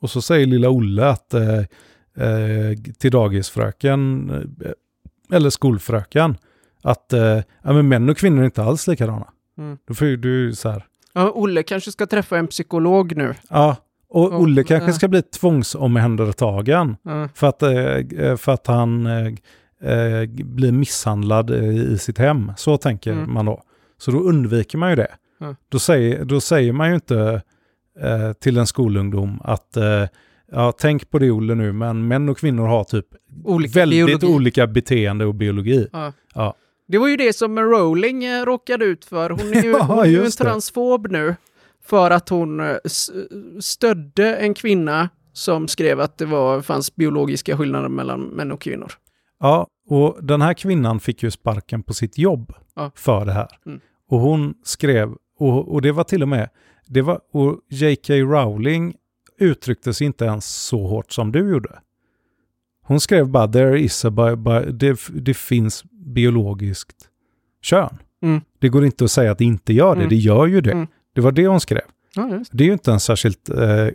Och så säger lilla Olle att eh, eh, till dagisfröken, eh, eller skolfröken, att eh, ja, men män och kvinnor är inte alls likadana. Mm. Då får du så här, Ja, Olle kanske ska träffa en psykolog nu. ja, och Olle kanske ska bli tvångsomhändertagen. Ja. För att, eh, för att han eh, blir misshandlad eh, i sitt hem. Så tänker Mm. man då. Så då undviker man ju det. Ja. Då, säger, då säger man ju inte eh, till en skolungdom att eh, ja, tänk på det Olle nu, men män och kvinnor har typ Olika väldigt biologi. olika beteende och biologi. Ja. Ja. Det var ju det som Rowling eh, råkade ut för. Hon är ju, Ja, hon är ju en transfob nu. För att hon eh, stödde en kvinna som skrev att det var, fanns biologiska skillnader mellan män och kvinnor. Ja, och den här kvinnan fick ju sparken på sitt jobb Ja. för det här. Mm. Och hon skrev, och, och det var till och med, det var, och J.K. Rowling uttryckte sig inte ens så hårt som du gjorde. Hon skrev bara, there is a bi, bi, det, det finns biologiskt kön. Mm. Det går inte att säga att det inte gör det, Mm. det gör ju det. Mm. Det var det hon skrev. Ja, just. Det är ju inte en särskilt eh,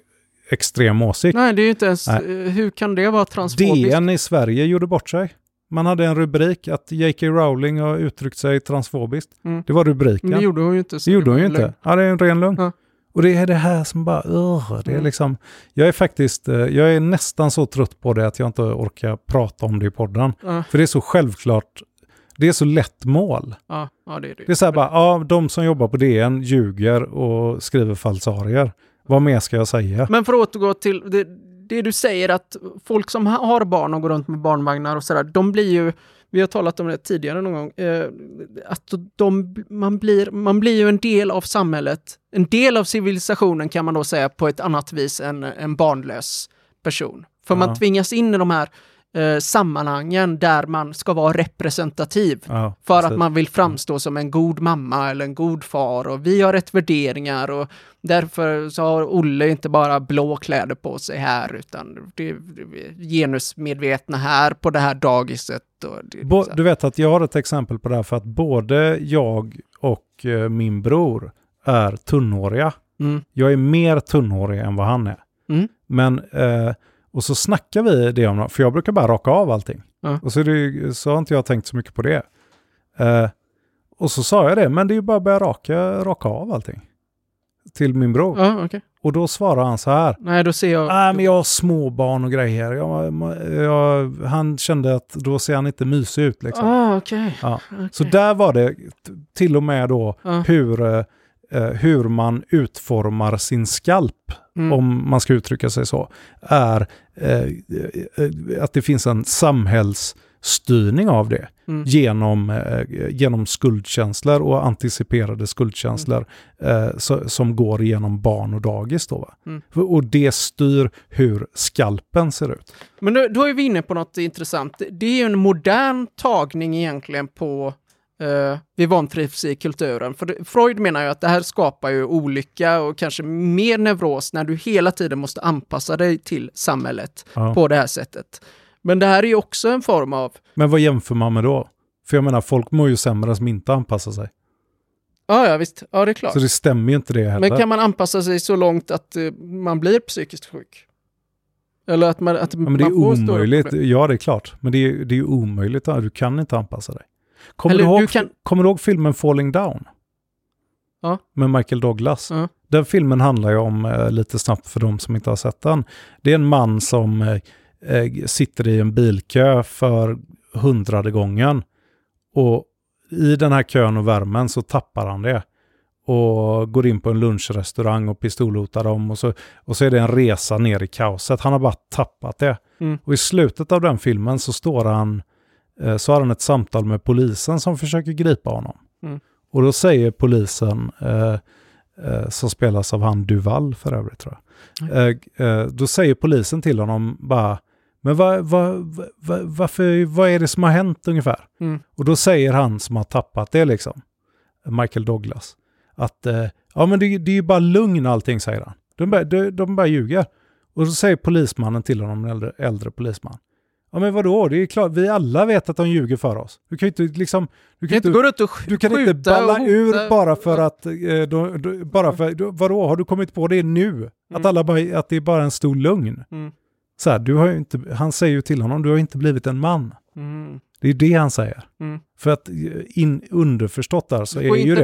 extrem åsikt. Nej, det är ju inte ens... Nej. eh, Hur kan det vara transfobiskt? DN i Sverige gjorde bort sig. Man hade en rubrik att J.K. Rowling har uttryckt sig transfobiskt. Mm. Det var rubriken. Men det gjorde hon ju inte. så Det gjorde hon ju inte. Ja, det är en ren lögn. Ja. Och det är det här som bara, uh, det är Mm. liksom, jag är faktiskt, eh, jag är nästan så trött på det att jag inte orkar prata om det i podden. Ja, För det är så självklart, det är så lätt mål. ja, ja, det är det. Det är så här bara, ja, de som jobbar på DN ljuger och skriver falsarier. Vad mer ska jag säga? Men för att återgå till det, det du säger att folk som ha- har barn och går runt med barnvagnar och sådär, de blir ju, vi har talat om det tidigare någon gång, eh, att de, man, blir, man blir ju en del av samhället, en del av civilisationen kan man då säga på ett annat vis än en barnlös person. För Ja. man tvingas in i de här eh, sammanhangen där man ska vara representativ. Ja, För precis. att man vill framstå som en god mamma eller en god far och vi har rätt värderingar och därför så har Olle inte bara blå kläder på sig här utan det genusmedvetna här på det här dagiset. Och det, Bo, du vet att jag har ett exempel på det här för att både jag och eh, min bror är tunnhåriga. mm, Jag är mer tunnhårig än vad han är. Mm. Men, eh, och så snackar vi det om, för jag brukar bara raka av allting. Ja. Och så, det, så har inte jag tänkt så mycket på det. Eh, och så sa jag det, men det är ju bara att börja raka, raka av allting. Till min bror. ja, okej. Och då svarar han så här. Nej, då ser jag... Nej, men jag har småbarn och grejer. Jag, jag, han kände att då ser han inte mysig ut liksom. Ah, okej. Ja. Okej. Så där var det till och med då Ja. hur, eh, hur man utformar sin skalp, Mm. om man ska uttrycka sig så, är eh, eh, att det finns en samhällsstyrning av det Mm. genom, eh, genom skuldkänslor och anticiperade skuldkänslor eh, så, som går genom barn och dagis. Då? Mm. Och det styr hur skalpen ser ut. Men då, då är vi inne på något intressant. Det är ju en modern tagning egentligen på eh, vi vantrivs i kulturen. För Freud menar ju att det här skapar ju olycka och kanske mer neuros när du hela tiden måste anpassa dig till samhället Ja. på det här sättet. Men det här är ju också en form av, Men vad jämför man med då? För jag menar, folk mår ju sämre som inte anpassar sig. ja ja visst, ja det är klart. Så det stämmer ju inte det heller. Men kan man anpassa sig så långt att eh, man blir psykiskt sjuk? Eller att man, att ja, men det är omöjligt. Ja, det är klart. Men det är, det är ju omöjligt. Du kan inte anpassa dig. Kommer, Eller du ihåg, du kan- kommer du ihåg filmen Falling Down? Ja. Med Michael Douglas. Ja. Den filmen handlar ju om, eh, lite snabbt för de som inte har sett den, det är en man som eh, eh, sitter i en bilkö för hundrade gången. Och i den här kön och värmen så tappar han det. Och går in på en lunchrestaurang och pistolhotar dem. Och så, och så är det en resa ner i kaoset. Han har bara tappat det. Mm. Och i slutet av den filmen så står han, så har han ett samtal med polisen som försöker gripa honom. Mm. Och då säger polisen, eh, eh, som spelas av han Duval för övrigt tror jag. Eh, eh, då säger polisen till honom bara, men vad, vad, vad, varför, vad är det som har hänt ungefär? Mm. Och då säger han som har tappat det liksom, Michael Douglas, att eh, ja men det, det är ju bara lugn allting säger han. De bara, de, de bara ljuger. Och så säger polismannen till honom, en äldre, äldre polisman. Ja men vadå, det är klart, vi alla vet att de ljuger för oss. Du kan ju inte liksom... Du kan inte gå runt och du kan inte balla ur bara för att... Eh, då, då, bara för, då, vadå, har du kommit på det nu? Att, Mm. alla bara, att det är bara en stor lögn? Mm. Så här, du har inte, han säger ju till honom, du har inte blivit en man. Mm. Det är det han säger. Mm. För att eh, in, underförstått där så är ju det,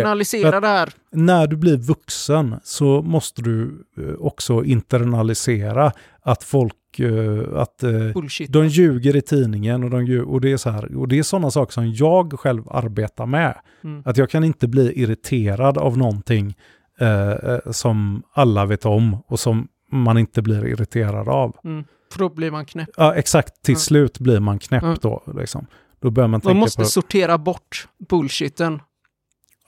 det här. när du blir vuxen så måste du eh, också internalisera att folk, eh, att Bullshit. de ljuger i tidningen och, de ljuger, och det är så här, och det är sådana saker som jag själv arbetar med. Mm. Att jag kan inte bli irriterad av någonting eh, som alla vet om och som man inte blir irriterad av. Mm. För då blir man knäpp. Ja, exakt. Till Ja. slut blir man knäpp Ja. då. Liksom. Då börjar man Man tänka måste på... sortera bort bullshiten.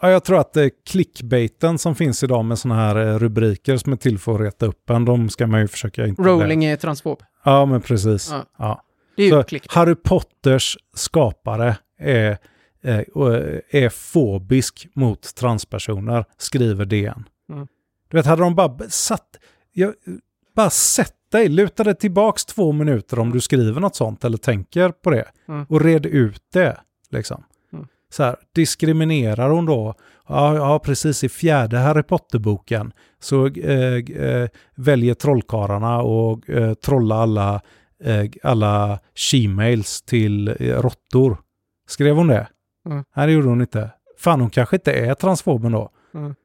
Ja, jag tror att eh, clickbaiten som finns idag med sådana här eh, rubriker som är till för att reta upp en, de ska man ju försöka inte... Rowling är transfob. Ja, men precis. Ja. Ja. Det är ju Så. Harry Potters skapare är, är, är fobisk mot transpersoner, skriver DN. Mm. Du vet, hade de bara satt... Jag, bara sätt dig, luta dig tillbaks två minuter om du skriver något sånt eller tänker på det. Mm. Och red ut det. Liksom. Mm. Så här, diskriminerar hon då? Ja, ja, precis i fjärde Harry Potter-boken så eh, eh, väljer trollkarlarna och eh, trolla alla, eh, alla she-mails till eh, råttor. Skrev hon det? Mm. Nej, det gjorde hon inte. Fan, hon kanske inte är transfoben då. Mm.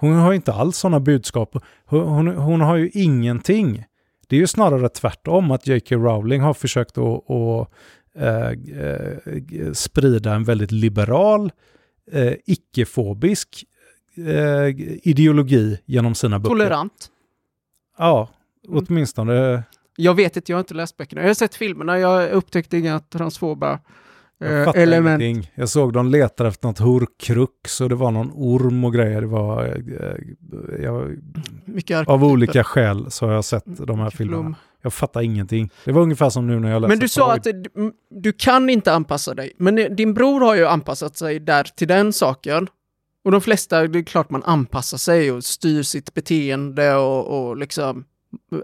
Hon har ju inte alls sådana budskap. Hon, hon, hon har ju ingenting. Det är ju snarare tvärtom att J.K. Rowling har försökt att, att eh, eh, sprida en väldigt liberal, eh, icke-fobisk eh, ideologi genom sina böcker. Tolerant. Ja, Mm. åtminstone. Jag vet inte, jag har inte läst böckerna. Jag har sett filmerna, jag upptäckte inga transfoba Jag eh, element. ingenting. Jag såg de letar efter något horcrux och det var någon orm och grejer. Det var, eh, jag, Mycket av olika skäl så har jag sett de här filmerna. flum. Jag fattar ingenting. Det var ungefär som nu när jag läste Men du sa att du, kan inte anpassa dig. Men din bror har ju anpassat sig där till den saken. Och de flesta, det är klart man anpassar sig och styr sitt beteende och, och liksom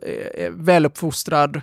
är väluppfostrad.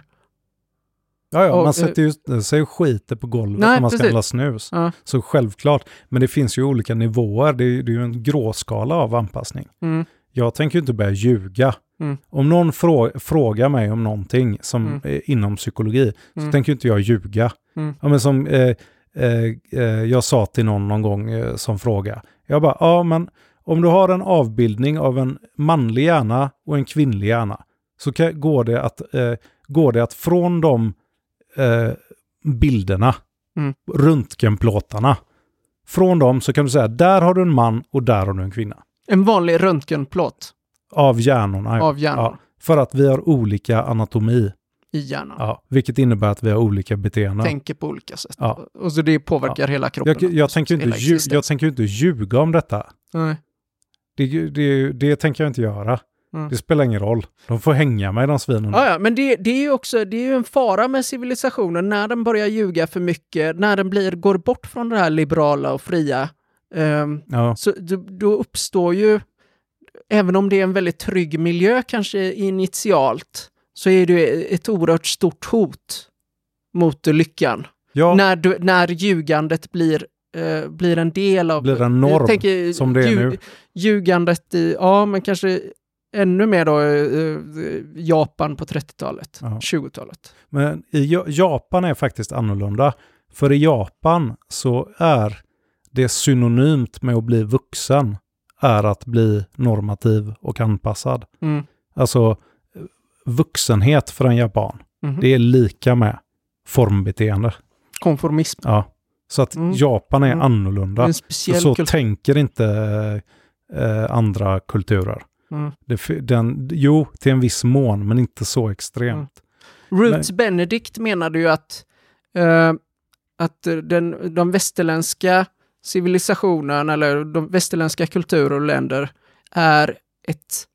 Ja, ja, och, man sätter ju sig och skiter på golvet Nej, när man ska handla snus. Ja. Så självklart. Men det finns ju olika nivåer. Det är, det är ju en gråskala av anpassning. Mm. Jag tänker ju inte börja ljuga. Mm. Om någon frå- frågar mig om någonting som Mm. är inom psykologi så Mm. tänker ju inte jag ljuga. Mm. Ja, men som eh, eh, eh, jag sa till någon någon gång eh, som fråga. Jag bara, ja men om du har en avbildning av en manlig hjärna och en kvinnlig hjärna så kan, går, det att, eh, går det att från de eh, bilderna, Mm. röntgenplåtarna, från dem så kan du säga där har du en man och där har du en kvinna. En vanlig röntgenplåt Av hjärnorna. ja. av hjärnan Ja, för att vi har olika anatomi, i hjärnan. ja, vilket innebär att vi har olika beteenden. Tänker på olika sätt. Ja. Och så det påverkar hela kroppen. Jag, jag, tänker inte, lju- jag tänker inte ljuga om detta. Nej. Det, det, det tänker jag inte göra. Mm. Det spelar ingen roll. De får hänga mig de svinen. Ja, ja, men det, det är ju också det är ju en fara med civilisationen när den börjar ljuga för mycket, när den blir, går bort från det här liberala och fria. ehm, Ja. så då, då uppstår ju, även om det är en väldigt trygg miljö kanske initialt, så är det ett oerhört stort hot mot lyckan. Ja, När, du, när ljugandet blir, eh, blir en del av... blir en norm tänker, som det är nu. Ljugandet i, ja men kanske ännu mer då eh, Japan på 30-talet, Ja. 20-talet. Men i Ja- Japan är faktiskt annorlunda. För i Japan så är det synonymt med att bli vuxen är att bli normativ och anpassad. Mm. Alltså vuxenhet för en japan, Mhm. det är lika med formbeteende. Konformism. Ja. Så att Mm. Japan är Mm. annorlunda. Så kultur. tänker inte eh, andra kulturer. Mm. Det, den, jo, till en viss mån, men inte så extremt. Roots Benedict menade ju att, eh, att den, de västerländska civilisationen eller de västerländska kulturer och länder är ett,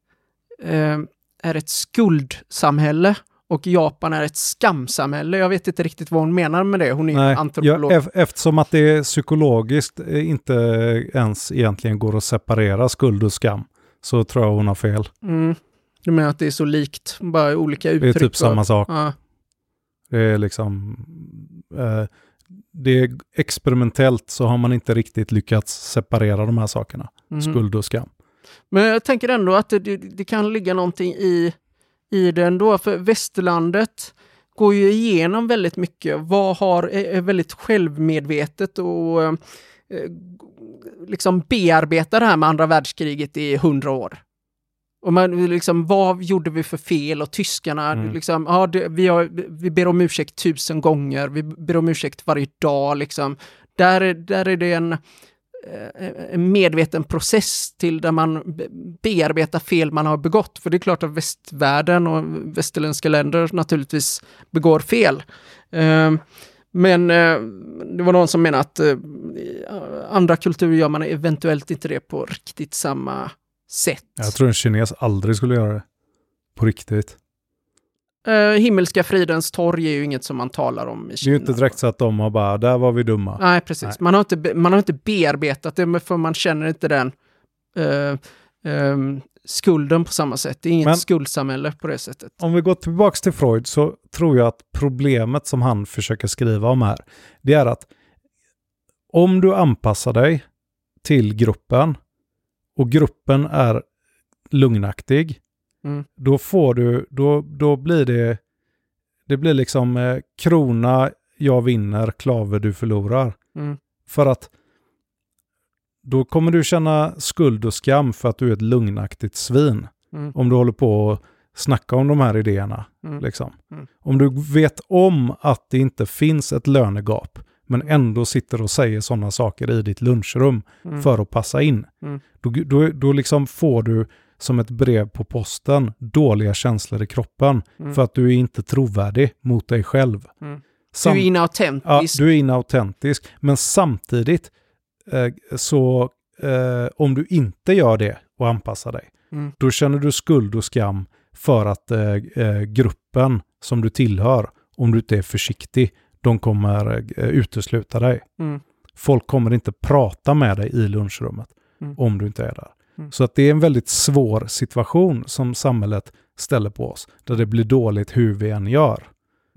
eh, är ett skuldsamhälle och Japan är ett skamsamhälle. Jag vet inte riktigt vad hon menar med det. Hon är Nej, antropolog. ja, ef- eftersom att det är psykologiskt inte ens egentligen går att separera skuld och skam, så tror jag hon har fel. Mm. Du menar att det är så likt, bara olika Det uttryck? är typ samma sak. Ja. Det är liksom... Eh, det är experimentellt så har man inte riktigt lyckats separera de här sakerna. Mhm. Skuld och skam. Men jag tänker ändå att det, det, det kan ligga någonting i, i det ändå, för västerlandet går ju igenom väldigt mycket, vad har, är är väldigt självmedvetet och eh, liksom bearbetar det här med andra världskriget i hundra år. Och man, liksom, vad gjorde vi för fel? Och tyskarna, Mm. liksom, ja, det, vi, har, vi ber om ursäkt tusen gånger, vi ber om ursäkt varje dag. Liksom. Där, är- där är det en, eh, en medveten process till där man be- bearbetar fel man har begått. För det är klart att västvärlden och västerländska länder naturligtvis begår fel. Men eh, det var någon som menade att eh, andra kulturer gör man eventuellt inte det på riktigt samma sätt. Jag tror en kines aldrig skulle göra det. På riktigt. Eh, Himmelska fridens torg är ju inget som man talar om i Det är Kina. ju inte direkt så att de har bara, där var vi dumma. Nej, precis. Nej. Man, har inte, man har inte bearbetat det, för man känner inte den eh, ehm, skulden på samma sätt. Det är inget Men- skuldsamhälle på det sättet. Om vi går tillbaka till Freud så tror jag att problemet som han försöker skriva om här, det är att om du anpassar dig till gruppen och gruppen är lugnaktig, Mm. då får du, då, då blir det, det blir liksom eh, krona, jag vinner, klave, du förlorar. Mm. För att då kommer du känna skuld och skam för att du är ett lugnaktigt svin. Mm. Om du håller på att snacka om de här idéerna. Mm. Liksom. Mm. Om du vet om att det inte finns ett lönegap, men ändå sitter och säger sådana saker i ditt lunchrum Mm. för att passa in. Mm. Då, då, då liksom får du som ett brev på posten dåliga känslor i kroppen Mm. för att du är inte trovärdig mot dig själv. Mm. Sam- Du är Ja, inautentisk. du är inautentisk. Men samtidigt så eh, om du inte gör det och anpassar dig, Mm. då känner du skuld och skam för att eh, eh, gruppen som du tillhör, om du inte är försiktig, de kommer eh, utesluta dig. Mm. Folk kommer inte prata med dig i lunchrummet Mm. om du inte är där. Mm. Så att det är en väldigt svår situation som samhället ställer på oss, där det blir dåligt hur vi än gör.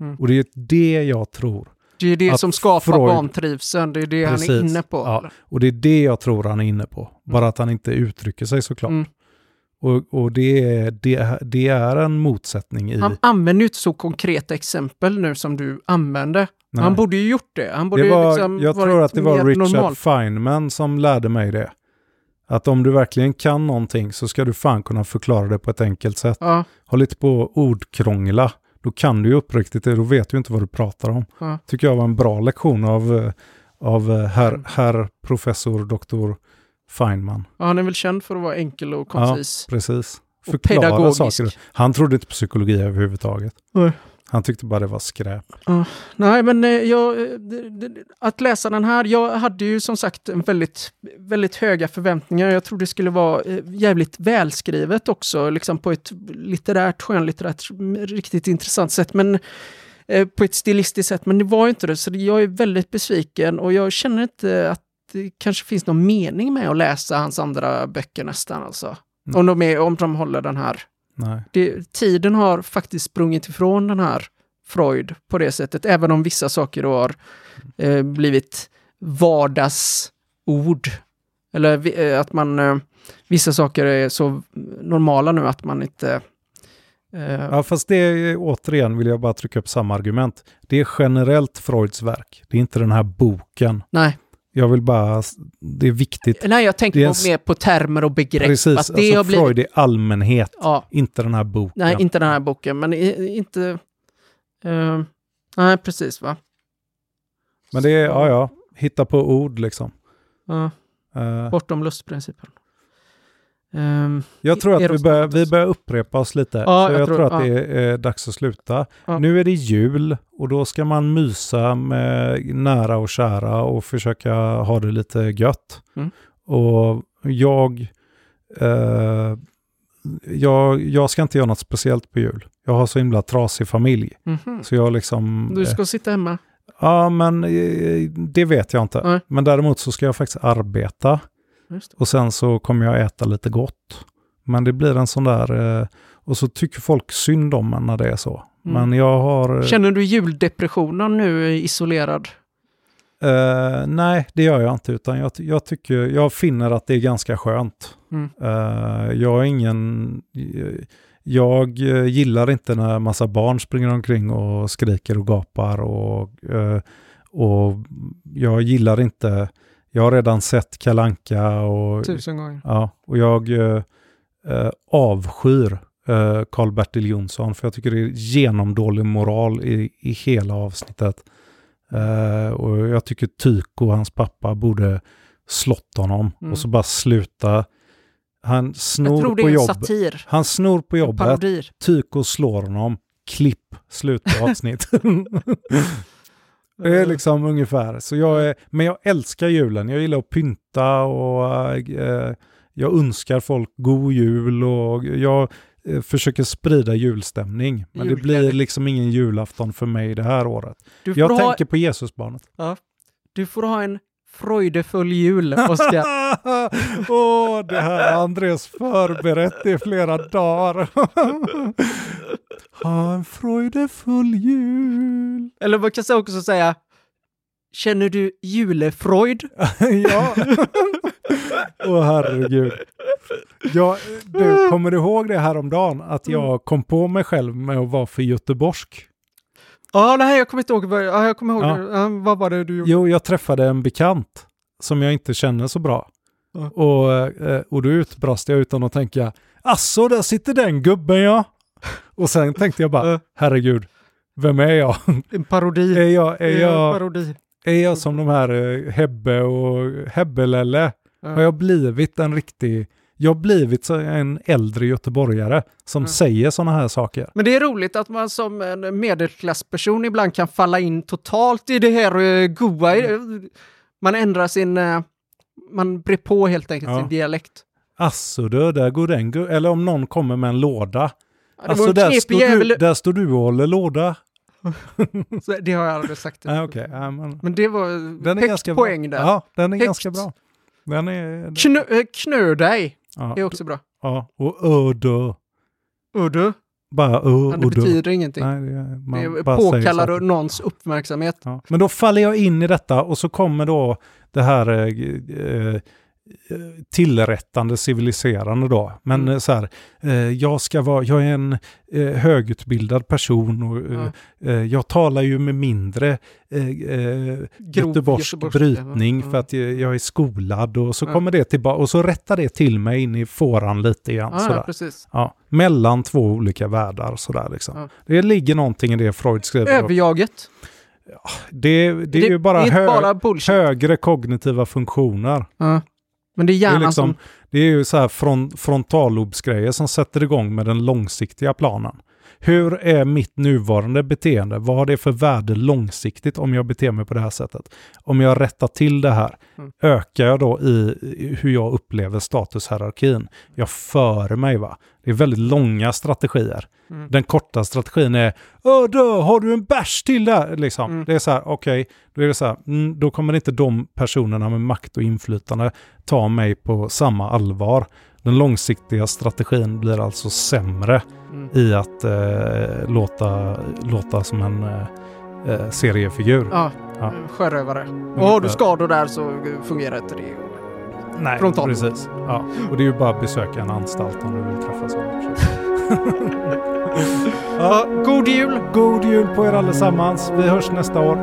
Mm. Och det är det jag tror. Det är det Att som skapar Freud- vantrivseln, det är det han är Precis. inne på. Ja. Och det är det jag tror han är inne på. Bara att han inte uttrycker sig såklart. Mm. Och, och det, är, det, det är en motsättning i... Han använder ju inte så konkreta exempel nu som du använde. Nej. Han borde ju gjort det. Han borde det var, liksom jag tror att det var Richard normal. Feynman som lärde mig det. Att om du verkligen kan någonting så ska du fan kunna förklara det på ett enkelt sätt. Ja, Ha lite på ordkrångla. Då kan du ju uppriktigt det, då vet du inte vad du pratar om. ja. Tycker jag var en bra lektion av, av eh, herr, herr professor doktor Feynman. ja, han är väl känd för att vara enkel och koncis. Precis. Och Förklara pedagogisk. saker. Han trodde inte på psykologi överhuvudtaget. Nej. Han tyckte bara det var skräp. Nej, men eh, jag, eh, att läsa den här, jag hade ju som sagt en väldigt, väldigt höga förväntningar. Jag trodde det skulle vara eh, jävligt välskrivet också, liksom på ett litterärt, skönlitterärt, riktigt intressant sätt. Men på ett stilistiskt sätt, men det var ju inte det. Så jag är väldigt besviken och jag känner inte att det kanske finns någon mening med att läsa hans andra böcker nästan. Alltså. Mm. Om, de är, om de håller den här. Det, tiden har faktiskt sprungit ifrån den här Freud på det sättet, även om vissa saker har eh, blivit vardagsord. Eller eh, att man, eh, vissa saker är så normala nu att man inte... Eh, Ja, fast det är återigen vill jag bara trycka upp samma argument. Det är generellt Freuds verk. Det är inte den här boken. Nej, Jag vill bara, det är viktigt. nej, jag tänker är mer på termer och begrepp. Precis, att det har alltså blivit, Freud i allmänhet, ja, inte den här boken. nej, inte den här boken, men inte... Eh, nej, precis va. Men det är, ja ja, hitta på ord liksom. Ja, Eh, bortom lustprincipen. Ehm, jag tror att vi börjar, vi börjar upprepa oss lite. Ja, så jag jag, tror- tror, att ja. det är, eh, dags att sluta. Ja. Nu är det jul och då ska man mysa med nära och kära och försöka ha det lite gött. Mm. Och jag, eh, jag, jag ska inte göra något speciellt på jul. Jag har så himla trasig familj. mhm. Så jag liksom... Du eh, ska sitta hemma? Ja, men eh, det vet jag inte. Nej. Men däremot så ska jag faktiskt arbeta. Och sen så kommer jag äta lite gott. Men det blir en sån där... eh, Och så tycker folk synd om en när det är så. Mm. Men jag har... eh, Känner du juldepressionen nu isolerad? eh, nej, det gör jag inte. Utan jag, jag tycker... Jag finner att det är ganska skönt. Mm. Eh, jag är ingen... Jag gillar inte när massa barn springer omkring och skriker och gapar och, och jag gillar inte... Jag har redan sett Kalanka och, Tusen gånger. ja, och jag eh, eh, avskyr eh, Karl-Bertil Jonsson för jag tycker det är genomdålig moral i, i hela avsnittet. Eh, och jag tycker Tyko, hans pappa, borde slått honom Mm. och så bara sluta. Han snor på är en jobb. satir. Han snor på jobbet. Tyko slår honom. Klipp, slut avsnitt. det är liksom ungefär. Så jag är, men jag älskar julen. Jag gillar att pynta och eh, jag önskar folk god jul och jag eh, försöker sprida julstämning. Men det blir liksom ingen julafton för mig det här året. Du får, Jag ha, tänker på Jesusbarnet. du får ha en freudefull jul, Oskar. Åh, det här har Andres förberett i flera dagar. ha en freudefull jul. Eller man kan också säga, känner du julefreud? ja. Åh herregud. Ja, du, kommer du ihåg det här om dagen Att jag kom på mig själv med att vara för göteborgsk? Ja, nej, jag kommer inte ihåg. Vad, ja, jag kommer ihåg. Ja. Ja, vad var det du gjorde? Jo, jag träffade en bekant som jag inte känner så bra. Ja. Och, eh, och då utbrast jag utan att tänka, asså, där sitter den gubben ja. Och sen tänkte jag bara, herregud, vem är jag? En parodi. är, jag, är, jag, parodi. är jag som de här eh, Hebbe och Hebbelelle? Ja. Har jag blivit en riktig, jag har blivit en äldre göteborgare som Ja. säger sådana här saker. Men det är roligt att man som en medelklassperson ibland kan falla in totalt i det här uh, goa. Man ändrar sin... eh, man brer på helt enkelt Ja. sin dialekt. Asså du, där går den gu-" Eller om någon kommer med en låda. Ja, Alltså där står, du, där står du och håller låda. Det har jag aldrig sagt. Nej, okej. Ja, men, Men det var den är ganska poäng bra. där. Ja, den är Högt. ganska bra. Den är... Knö, eh, knö dig ja, är också bra. ja, och ödö. Uddu, Bara ö men det och dö. betyder ingenting. Nej, det, man det påkallar någons uppmärksamhet. Ja. Men då faller jag in i detta och så kommer då det här eh, eh, tillrättande civiliserande då. Men Mm. eh, så här, eh, jag ska vara, jag är en eh, högutbildad person och Ja. eh, jag talar ju med mindre eh, göteborgsk brytning ja. för att jag, jag är skolad och så Ja. kommer det tillbaka och så rättar det till mig in i fåran lite igen. Ja, ja. Ja, mellan två olika världar sådär liksom. Ja. Det ligger någonting i det Freud skriver. Överjaget. Det, det är ju bara, det hö- bara högre kognitiva funktioner. Ja. Men det är Det är, hjärnan liksom, som... det är ju så här från, frontallobsgrejer som sätter igång med den långsiktiga planen. Hur är mitt nuvarande beteende? Vad har det för värde långsiktigt om jag beter mig på det här sättet? Om jag rättar till det här, Mm. ökar jag då i hur jag upplever statushierarkin? Jag för mig va? Det är väldigt långa strategier. Mm. Den korta strategin är då har du en bärs till där? Liksom. Mm. Det är så här, okej, då är det så här, mm, då kommer inte de personerna med makt och inflytande ta mig på samma allvar. Den långsiktiga strategin blir alltså sämre Mm. i att eh, låta, låta som en eh, eh, seriefigur. Ja, Ja. sjörövare. Och har du skador där så fungerar inte det. Nej, frontal. precis. Ja. Och det är ju bara att besöka en anstalt om du vill träffa sådana. Ja, god jul! God jul på er allesammans. Vi hörs nästa år.